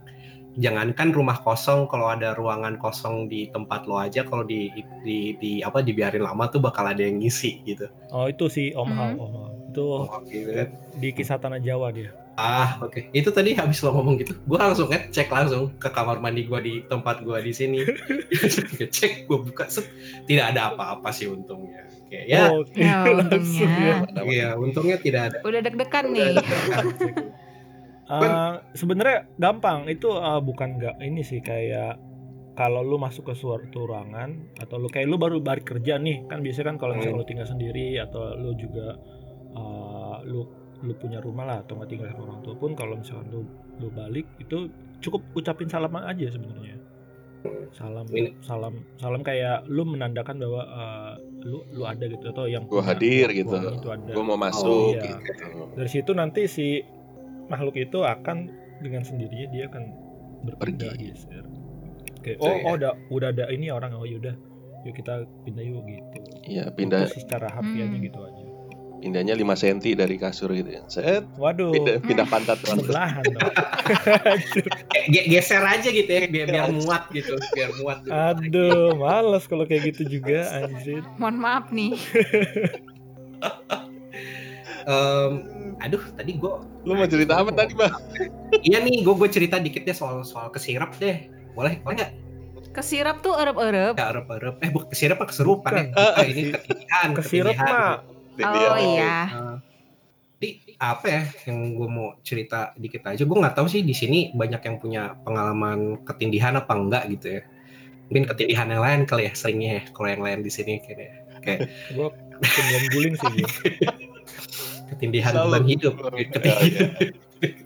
jangankan rumah kosong kalau ada ruangan kosong di tempat lo aja kalau di, di di apa dibiarin lama tuh bakal ada yang ngisi gitu Oh itu si Om Hmm. Hao, Om Hao. Itu oh, gitu kan. di kisah tanah Jawa dia. ah oke itu tadi habis lo ngomong gitu gue langsung ngecek langsung ke kamar mandi gue di tempat gue di sini ngecek gue buka set tidak ada apa-apa sih untungnya oke ya Oh. Ya, Langsung ya. untungnya. iya untungnya tidak ada Udah deg-degan nih. Eh, sebenarnya gampang itu eh, bukan nggak ini sih kayak kalau lu masuk ke suatu ruangan atau lu kayak lu baru balik kerja nih kan biasanya kan kalau misalnya Hmm. lu tinggal sendiri atau lu juga eh, lu lu punya rumah lah atau nggak tinggal sama orang tua pun kalau misalnya lu lu balik itu cukup ucapin salam aja sebenarnya salam Ini- salam salam kayak lu menandakan bahwa eh, lu lu ada gitu atau yang Gua punya hadir gitu. itu ada Gue mau masuk iya. gitu. dari situ nanti si makhluk itu akan dengan sendirinya dia akan berpindah Pergi. geser. Oke, Gitu oh, ya. oh udah udah ada ini orang oh yaudah yuk kita pindah yuk gitu. Iya, pindah Itu secara harfiahnya Hmm. gitu aja. pindahnya 5 cm dari kasur gitu. ya. Set, Waduh, pindah, pindah pantat langsung. sebelahan geser aja gitu ya biar biar muat gitu biar muat gitu. Aduh, males kalau kayak gitu juga anjir. Mohon maaf nih. Em, aduh tadi gue Lu mau cerita apa tadi, Bang? iya nih gue gue cerita dikit deh soal soal kesirap deh boleh boleh nggak Kesirap tuh erep-erep. ya erep erep eh bukan kesirap apa keserupan ya. Bukan, ini ketindihan Kesirap mah Oh iya. Eh, Jadi apa ya yang gue mau cerita dikit aja gue nggak tahu sih di sini banyak yang punya pengalaman ketindihan apa enggak gitu ya mungkin ketindihan yang lain kali ya seringnya ya kalau yang lain di sini kayaknya gua kemudian guling sih. ketindihan Selalu. beban hidup Oh, iya, ketindihan.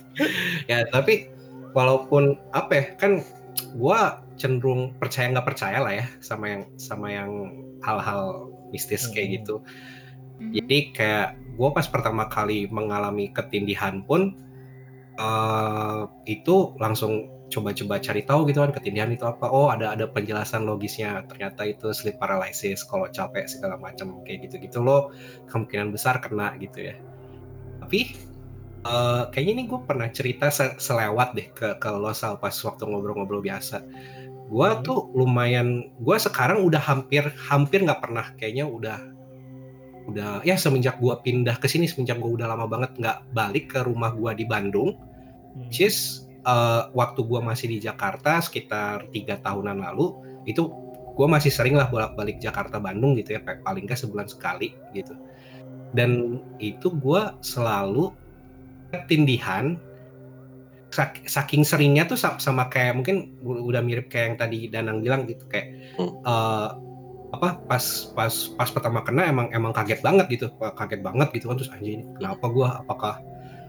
ya tapi walaupun apa ya kan gua cenderung percaya nggak percaya lah ya sama yang sama yang hal-hal mistis kayak Hmm. gitu Mhm. jadi kayak gua pas pertama kali mengalami ketindihan pun eh, itu langsung coba-coba cari tahu gitu kan ketindihan itu apa oh ada ada penjelasan logisnya ternyata itu sleep paralysis kalau capek segala macam kayak gitu-gitu lo kemungkinan besar kena gitu ya tapi eh, kayaknya ini gue pernah cerita se- selewat deh ke ke lo Sal, pas waktu ngobrol-ngobrol biasa gue Hmm. tuh lumayan gue sekarang udah hampir hampir nggak pernah kayaknya udah udah ya semenjak gue pindah ke sini semenjak gue udah lama banget nggak balik ke rumah gue di Bandung Hmm. which is eh, waktu gue masih di Jakarta sekitar tiga tahunan lalu itu gue masih sering lah bolak-balik Jakarta Bandung gitu ya pa- paling nggak sebulan sekali gitu dan itu gue selalu ketindihan sak- saking seringnya tuh sa- sama kayak mungkin udah mirip kayak yang tadi Danang bilang gitu kayak Hmm. eh, apa pas pas pas pertama kena emang emang kaget banget gitu kaget banget gitu kan terus anjing kenapa gue apakah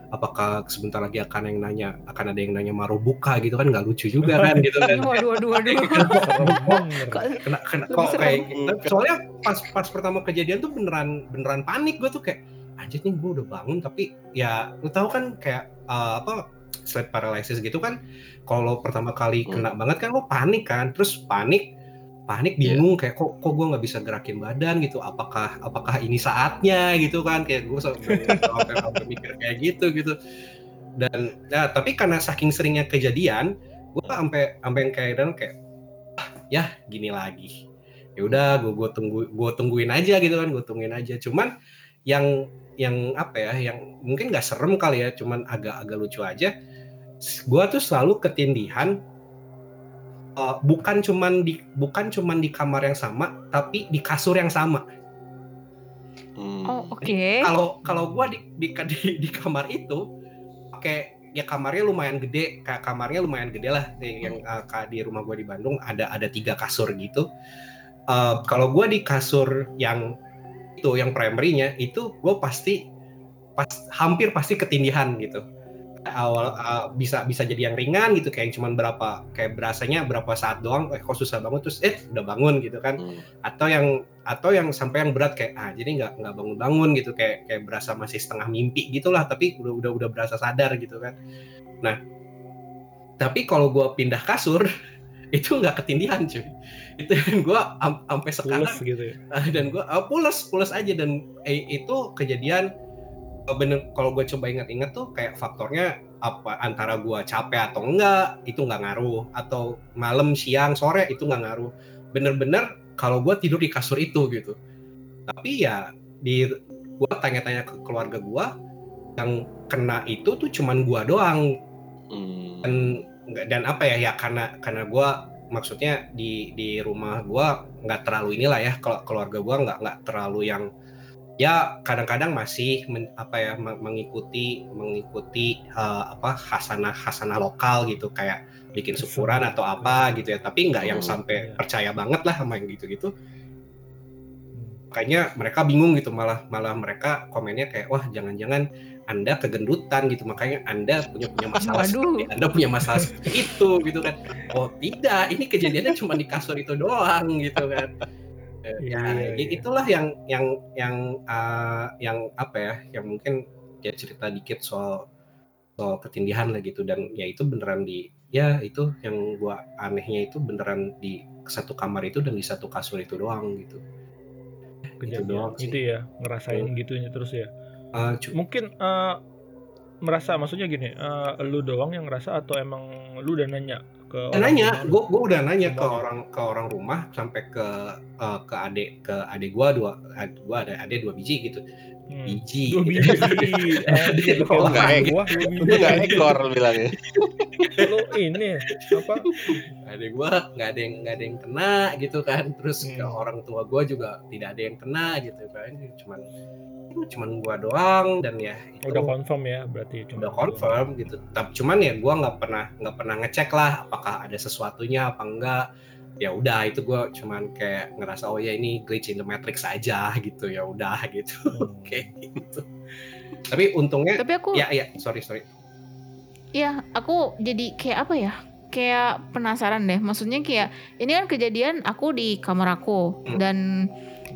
apakah sebentar lagi akan yang nanya akan ada yang nanya Marubuka gitu kan nggak lucu juga kan gitu kan Waduh, waduh, waduh. Serem banget. Kok kena, kena kok kayak gitu. soalnya pas pas pertama kejadian tuh beneran beneran panik gue tuh kayak anjir nih gue udah bangun tapi ya lu tahu kan kayak uh, apa sleep paralysis gitu kan kalau pertama kali Hmm. kena banget kan lo panik kan terus panik panik Iya. bingung kayak kok kok gue nggak bisa gerakin badan gitu? Apakah apakah ini saatnya gitu kan? Kayak gue sampai mikir kayak gitu gitu. Dan ya tapi karena saking seringnya kejadian gue sampai sampai yang kayak dan kayak "Ah, ya gini lagi. Ya udah gue gue tunggu gue tungguin aja gitu kan gue tungguin aja. Cuman yang yang apa ya yang mungkin nggak serem kali ya cuman agak-agak lucu aja gue tuh selalu ketindihan eh, bukan cuman di bukan cuman di kamar yang sama tapi di kasur yang sama Hmm. Oh, oke. kalau kalau gua di, di di di kamar itu pakai ya kamarnya lumayan gede kayak kamarnya lumayan gede lah yang uh, di rumah gua di Bandung ada ada tiga kasur gitu Uh, kalau gua di kasur yang itu yang primary-nya itu gue pasti pas hampir pasti ketindihan gitu awal uh, bisa bisa jadi yang ringan gitu kayak cuman berapa kayak berasanya berapa saat doang eh kok susah banget terus eh udah bangun gitu kan. Hmm. atau yang atau yang sampai yang berat kayak ah jadi nggak nggak bangun bangun gitu kayak kayak berasa masih setengah mimpi gitulah tapi udah udah udah berasa sadar gitu kan. Nah tapi kalau gue pindah kasur itu nggak ketindihan cuy. Itu gue sampai sekarang. Pules gitu ya. Ah, dan gue pules pules aja. Dan eh, itu kejadian bener kalau gue coba ingat-ingat tuh kayak faktornya apa antara gue capek atau enggak itu nggak ngaruh. Atau malam siang sore itu nggak ngaruh. Bener-bener kalau gue tidur di kasur itu gitu. Tapi ya di gue tanya-tanya ke keluarga gue yang kena itu tuh cuman gue doang. Hmm. dan dan apa ya ya karena karena gue maksudnya di di rumah gue nggak terlalu inilah ya kalau keluarga gue nggak nggak terlalu yang ya kadang-kadang masih men- apa ya meng- mengikuti mengikuti eh, apa hasanah hasanah lokal gitu. Kayak bikin syukuran atau apa gitu ya. Tapi nggak yang Hmm, sampai iya. percaya banget lah sama yang gitu-gitu. Makanya mereka bingung gitu. Malah malah mereka komennya kayak wah jangan-jangan anda kegendutan gitu. Makanya anda punya punya masalah Waduh. seperti anda punya masalah seperti itu gitu kan. Oh tidak. Ini kejadiannya cuma di kasur itu doang gitu kan Eh, ya Iya, i- iya. itulah yang yang yang uh, yang apa ya yang mungkin ya cerita dikit soal soal ketindihan lah gitu. Dan ya itu beneran di ya itu yang gua anehnya itu beneran di satu kamar itu dan di satu kasur itu doang gitu. Kejadian doang sih. itu ya ngerasain gitunya terus ya. Uh, mungkin eh, merasa maksudnya gini eh, lu doang yang ngerasa atau emang lu udah nanya ke udah nanya, rumah lu? gue gue udah nanya ke orang ke orang rumah sampai ke uh, ke adik ke adik gua dua gua ada adik dua biji gitu Hmm. biji Dua biji. Orang dua biji. Itu nggak ekor bilangnya. Lu ini apa? adik gua nggak ada yang nggak ada yang kena gitu kan. Terus ke Hmm. orang tua gua juga tidak ada yang kena gitu kan. Cuman cuman gua doang dan ya itu Udah confirm ya berarti udah confirm gitu. Tapi cuman ya gua nggak pernah nggak pernah ngecek lah apakah ada sesuatunya apa enggak. Ya udah itu gua cuman kayak ngerasa oh ya ini glitch in the matrix aja gitu. Ya udah gitu. Hmm. kayak gitu. Tapi untungnya Tapi aku ya ya. Sorry sorry Iya, aku jadi kayak apa ya? Kayak penasaran deh. Maksudnya kayak ini kan kejadian aku di kamar aku Hmm. dan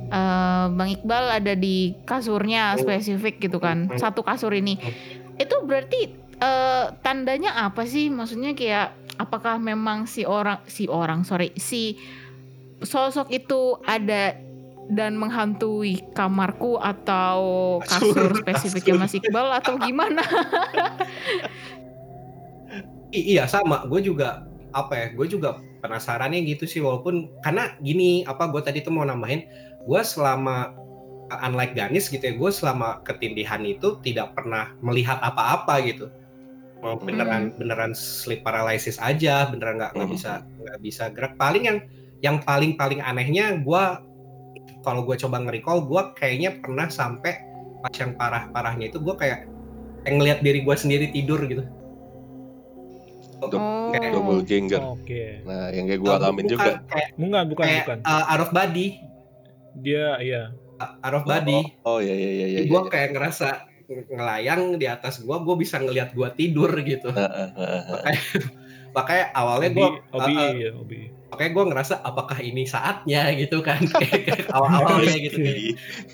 eh, Bang Iqbal ada di kasurnya Hmm. spesifik gitu kan. Hmm. Satu kasur ini. Itu berarti eh, tandanya apa sih? Maksudnya kayak apakah memang si orang si orang sorry si sosok itu ada dan menghantui kamarku atau kasur spesifiknya. Mas Iqbal atau gimana? I- iya sama. Gue juga apa ya gue juga penasarannya gitu sih walaupun karena gini apa gue tadi tuh mau nambahin gue selama unlike Ganis gitu ya gue selama ketindihan itu tidak pernah melihat apa-apa gitu. Mau beneran beneran sleep paralysis aja beneran nggak nggak Hmm. bisa nggak bisa gerak. Paling yang yang paling paling anehnya gue kalau gue coba nge-recall gue kayaknya pernah sampai pas yang parah parahnya itu gue kayak kayak ngelihat diri gue sendiri tidur gitu Oh. Double ganger. Oke. Nah, yang kayak gua alamin Bukan, juga. kayak, Bukan, bukan, kayak bukan. uh, out of body Dia iya. out of body Oh, oh, iya iya iya iya. gue kayak ngerasa ngelayang di atas gue gue bisa ngelihat gue tidur gitu Heeh, heeh, heeh. makanya awalnya Obi, gue obi, iya, obi. makanya gue ngerasa apakah ini saatnya gitu kan kayak awal-awalnya gitu kayak,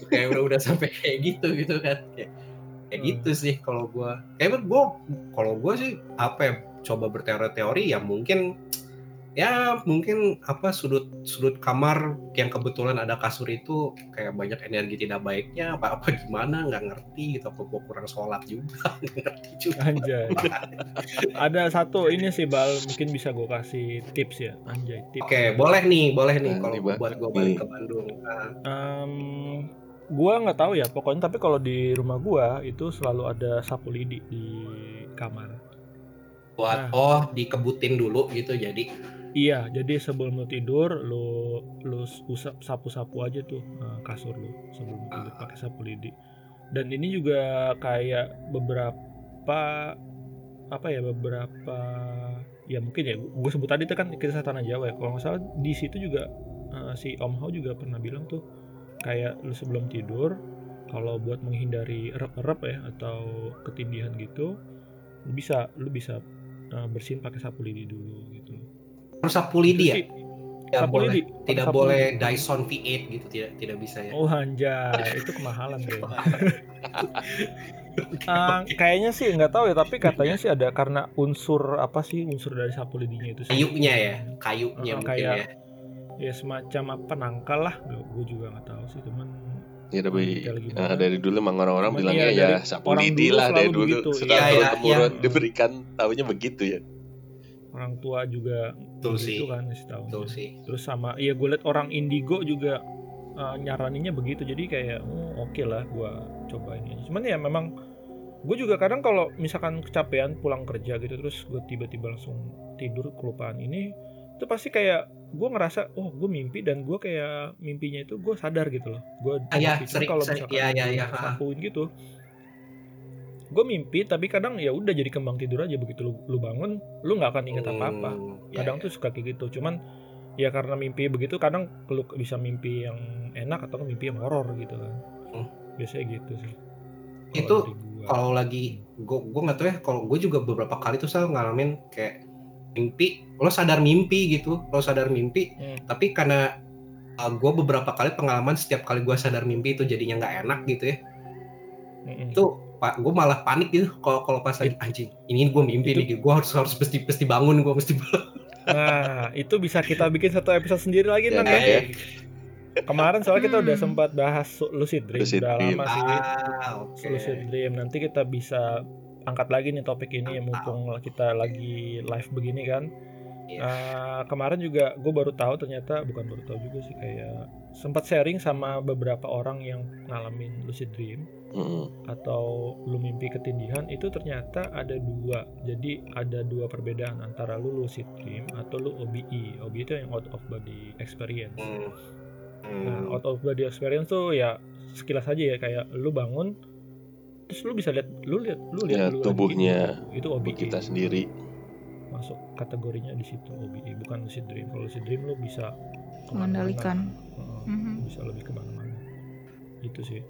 kayak udah udah sampai kayak gitu gitu kan kayak, kayak Hmm. gitu sih kalau gue kayak gue kalau gue sih apa ya coba berteori-teori ya mungkin ya mungkin apa sudut sudut kamar yang kebetulan ada kasur itu kayak banyak energi tidak baiknya apa apa gimana nggak ngerti gitu apa gue kurang sholat juga nggak ngerti juga Anjay. Ada satu ini sih Bal, mungkin bisa gue kasih tips ya. Anjay, tips. oke boleh nih boleh nih Nah, kalau buat gue balik ke Bandung Nah, Em, gua nggak tahu ya, pokoknya tapi kalau di rumah gua itu selalu ada sapu lidi di kamar. Buat Nah. oh dikebutin dulu gitu jadi Iya, jadi sebelum lu tidur, lu lu usap sapu-sapu aja tuh eh, kasur lu sebelum tidur pakai sapu lidi. Dan ini juga kayak beberapa apa ya beberapa ya mungkin ya gue sebut tadi itu kan kisah tanah Jawa ya kalau nggak salah di situ juga eh, si Om Hao juga pernah bilang tuh kayak lu sebelum tidur kalau buat menghindari erep-erep ya atau ketindihan gitu lu bisa lu bisa eh, bersihin pakai sapu lidi dulu gitu. Harus sapu lidi ya? sih, tidak sapu boleh. Lidi. tidak Sapu boleh lidi. Dyson V8 gitu tidak tidak bisa ya. Oh anjay, itu kemahalan kayaknya. Ah, kayaknya sih nggak tahu ya, tapi katanya sih ada karena unsur apa sih unsur dari sapu lidinya itu sih. kayunya ya? Kayunya Oh, mungkin kayak- ya. Ya semacam apa nangkal lah, gue juga nggak tahu sih, cuman Ya gimana. eh, dari dulu emang orang-orang bilangnya iya, ya dari sapu orang lidi lah dari dulu begitu. sudah Iya, turun temurun iya. diberikan tahunya begitu ya. orang tua juga Betul sih. begitu kan ngasih tahu Betul sih. terus sama iya gue liat orang indigo juga uh, nyaraninnya begitu jadi kayak oh, oke lah gue cobain aja cuman ya memang gue juga kadang kalau misalkan kecapean pulang kerja gitu terus gue tiba-tiba langsung tidur kelupaan ini itu pasti kayak gue ngerasa oh gue mimpi dan gue kayak mimpinya itu gue sadar gitu loh. Gue Ah, ya, kalau misalkan ya, ya, ya, sapuin gitu gue mimpi tapi kadang ya udah jadi kembang tidur aja. Begitu lu, lu bangun lu nggak akan ingat apa-apa. Hmm, ya, kadang ya. tuh suka kayak gitu. Cuman ya karena mimpi begitu kadang lu bisa mimpi yang enak atau mimpi yang horor gitu kan. Hmm. biasanya gitu sih. Itu dari gua. kalau lagi gue gue nggak tahu ya kalau gue juga beberapa kali tuh saya ngalamin kayak mimpi lo sadar mimpi gitu lo sadar mimpi Hmm. tapi karena gue beberapa kali pengalaman setiap kali gue sadar mimpi itu jadinya nggak enak gitu ya Mm-mm. itu pak gue malah panik gitu kalau kalau pas lagi anjing ini gue mimpi Itu- nih gue harus harus mesti mesti bangun gue mesti bangun. nah itu bisa kita bikin satu episode sendiri lagi Ya, Nan, ya, ya. ya. kemarin soalnya kita udah Hmm. sempat bahas lucid dream Lucid udah dream. lama sih ah oke lucid dream nanti kita bisa angkat lagi nih topik ini mumpung kita lagi live begini kan. Eh, kemarin juga gue baru tahu ternyata bukan baru tahu juga sih kayak sempat sharing sama beberapa orang yang ngalamin lucid dream atau lu mimpi ketindihan itu ternyata ada dua jadi ada dua perbedaan antara lu lucid dream atau lu OBE OBE itu yang out of body experience Hmm. nah Hmm. out of body experience tuh ya sekilas aja ya kayak lu bangun terus lu bisa lihat lu lihat lu Ya, lihat lu lagi tubuhnya gitu. itu OBE kita sendiri masuk kategorinya di situ OBE bukan lucid dream kalau lucid dream lu bisa. Mengendalikan. Heeh, Mhm. bisa lebih ke mana-mana itu sih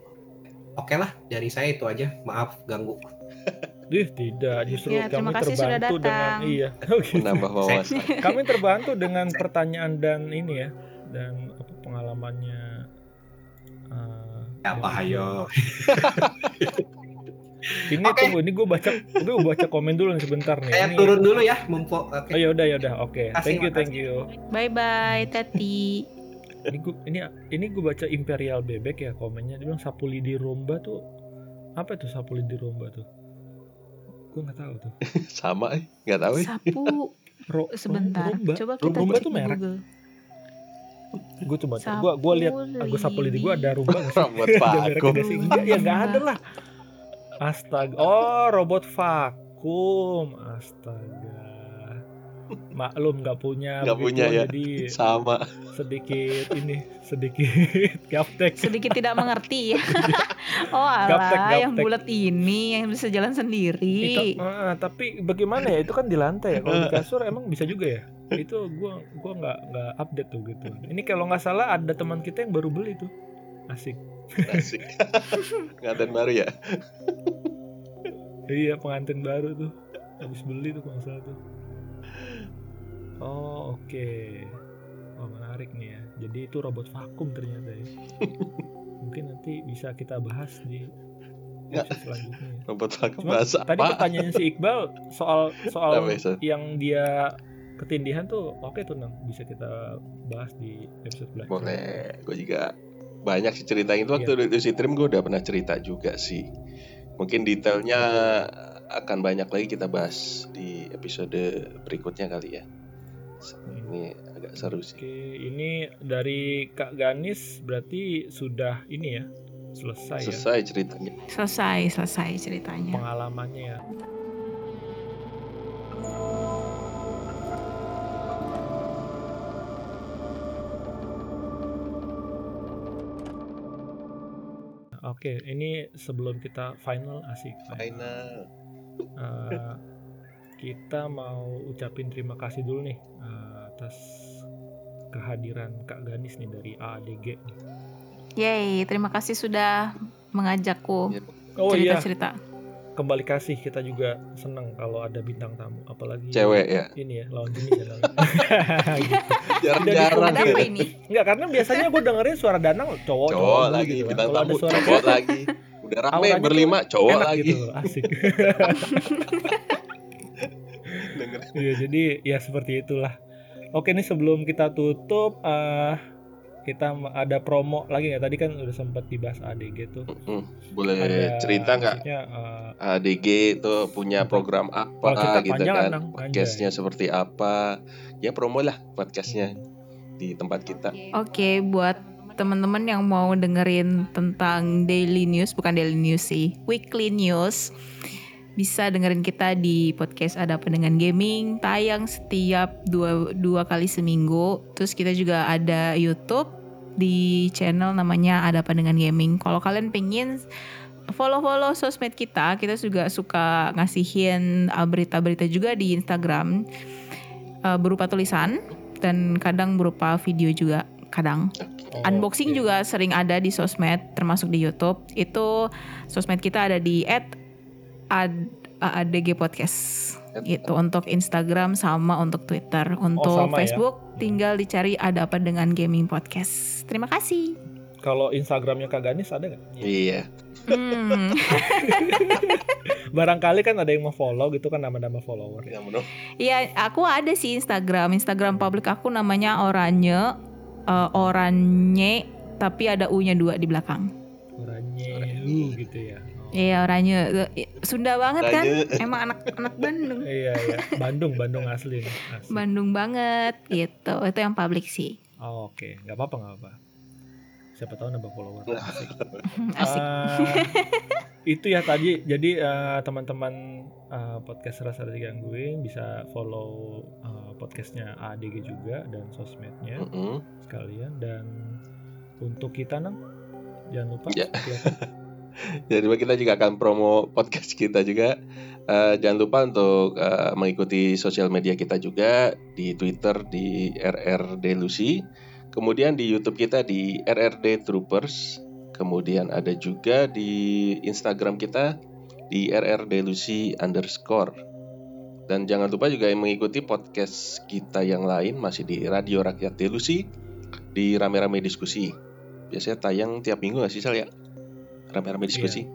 oke lah dari saya itu aja maaf ganggu Ih, tidak justru Ya, kami terima kasih sudah terbantu dengan datang. iya Oh, gitu. menambah wawasan. kami terbantu dengan pertanyaan dan ini ya dan apa pengalamannya eh, apa dari- ayo ini Oke. tunggu ini gue baca gue baca komen dulu nih sebentar nih saya Ini- turun dulu ya mumpuk oke oh ya udah ya udah oke Makasih, thank you thank you Bye bye, Tati. ini gue ini ini gue baca imperial bebek ya komennya dia bilang sapu lidi romba tuh apa itu sapu lidi romba tuh gue nggak tahu tuh Sama eh, nggak tahu ya. Sapu Ro- sebentar. romba Coba kita Rumba cek tuh merek? Google. gue coba gue gue lihat gue sapu lidi gue ada rumba nggak sih? Enggak, ya nggak ada lah. Astaga. Oh, robot vakum. Astaga. Maklum nggak punya. Nggak begitu, punya ya. Jadi Sama. sedikit ini, sedikit gaptek. Sedikit tidak mengerti ya. oh Gaptek, alah, yang gaptek. bulat ini yang bisa jalan Itu, sendiri. eh, tapi bagaimana ya? Itu kan di lantai ya. Kalau di kasur emang bisa juga ya. Itu gua gua nggak nggak update tuh gitu. Ini kalau nggak salah ada teman kita yang baru beli tuh. Asik. Asik. Ngaten baru ya. Iya pengantin baru tuh habis beli tuh kalau salah tuh. Oh oke. Oh menarik nih ya. Jadi itu robot vakum ternyata ya. Mungkin nanti bisa kita bahas di Nggak. episode selanjutnya. ya. Robot vakum Cuma bahasa Tadi apa? pertanyaannya si Iqbal soal soal yang dia ketindihan tuh oke tuh Nang. bisa kita bahas di episode selanjutnya. Boleh. Gue juga banyak sih cerita itu waktu Iya. di Dream gue udah pernah cerita juga sih. Mungkin detailnya akan banyak lagi kita bahas di episode berikutnya kali ya. Ini agak seru sih. Oke, ini dari Kak Ganis berarti sudah ini ya selesai, ya Selesai ceritanya. Selesai, selesai ceritanya. pengalamannya ya. Oke, ini sebelum kita final asik. Final. Eh, kita mau ucapin terima kasih dulu nih eh, atas kehadiran Kak Ganis nih dari AADG. Yeay, terima kasih sudah mengajakku Iya. Oh iya, cerita-cerita. Kembali kasih kita juga seneng kalau ada bintang tamu, apalagi Cewek ya. ini ya lawan jenis ya. Gitu. Jarang-jarang ya. apa ini? Enggak, karena biasanya gue dengerin suara Danang cowok, Cowok dulu lagi gitu kan. bintang Kalau ada tamu suara cowok lagi. Udah rame berlima cowok enak lagi. gitu asik. Dengerin. Iya, jadi ya seperti itulah. Oke nih sebelum kita tutup, eh kita ada promo lagi nggak? Tadi kan udah sempat dibahas ADG tuh. Mm, boleh Ada cerita nggak eh, ADG itu punya program apa kita gitu kan Nang. podcastnya seperti apa ya promo lah podcastnya di tempat kita Oke, buat teman-teman yang mau dengerin tentang daily news, bukan daily news sih, weekly news, bisa dengerin kita di podcast Ada Apa Dengan Gaming, tayang setiap dua, dua kali seminggu. Terus kita juga ada YouTube di channel namanya Ada Apa Dengan Gaming. Kalau kalian pengen follow-follow sosmed kita, kita juga suka ngasihin uh, berita-berita juga di Instagram uh, berupa tulisan dan kadang berupa video juga kadang. oh, Unboxing oke. juga sering ada di sosmed termasuk di YouTube. Itu sosmed kita ada di @adg podcast gitu untuk Instagram sama untuk Twitter. Untuk sama ya? Facebook tinggal dicari ada apa dengan gaming podcast. Terima kasih. Kalau Instagramnya Kak Ganis ada nggak? iya Hmm. Barangkali kan ada yang mau follow gitu kan nama-nama follower. yang menurut Iya, aku ada sih Instagram. Instagram publik aku namanya Oranye, eh, Oranye, tapi ada U-nya dua di belakang. Oranye, uh, gitu ya. Iya, Oranye. Eh, Sunda banget kan? Emang anak-anak Bandung. Iya iya, Bandung Bandung asli asli. Bandung banget gitu. Itu yang publik sih. Oh, Oke, nggak apa-apa nggak apa. Siapa tahu nambah follower. Asik. Asik. Eh, itu ya tadi. Jadi eh, teman-teman eh, podcast rasa digangguin bisa follow eh, podcastnya ADG juga dan sosmednya Mm-mm. sekalian dan untuk kita nang jangan lupa Ya. Jadi kita juga akan promo podcast kita juga. Eh, jangan lupa untuk eh, mengikuti sosial media kita juga di Twitter di RRD Lucy, kemudian di YouTube kita di RRD Troopers, kemudian ada juga di Instagram kita di RRD Lucy underscore. Dan jangan lupa juga mengikuti podcast kita yang lain masih di Radio Rakyat Delusi di Rame-Rame Diskusi. Biasanya tayang tiap minggu nggak sih Sal ya? Rame-rame diskusi.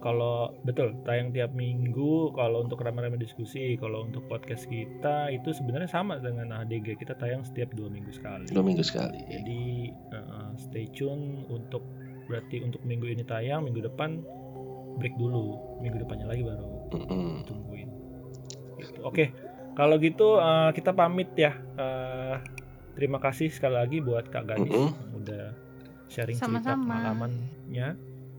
Kalau betul tayang tiap minggu kalau untuk rame-rame diskusi, kalau untuk podcast kita itu sebenarnya sama dengan ADG kita tayang setiap dua minggu sekali. Dua minggu sekali. Jadi uh, stay tune untuk berarti untuk minggu ini tayang, minggu depan break dulu, minggu depannya lagi baru Mm-mm. tungguin. Gitu. Oke, kalau gitu uh, kita pamit ya. Uh, terima kasih sekali lagi buat Kak Gadis Mm-mm. yang udah sharing cerita Sama-sama. pengalamannya.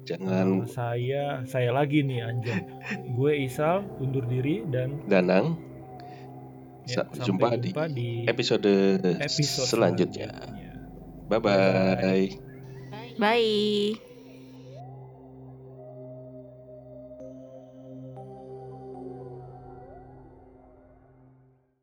Jangan Uh, saya saya lagi nih Anjay. Gue Isal undur diri dan danang. ya, Sa- jumpa sampai di jumpa di Episode, episode selanjutnya. selanjutnya. Bye bye. Bye.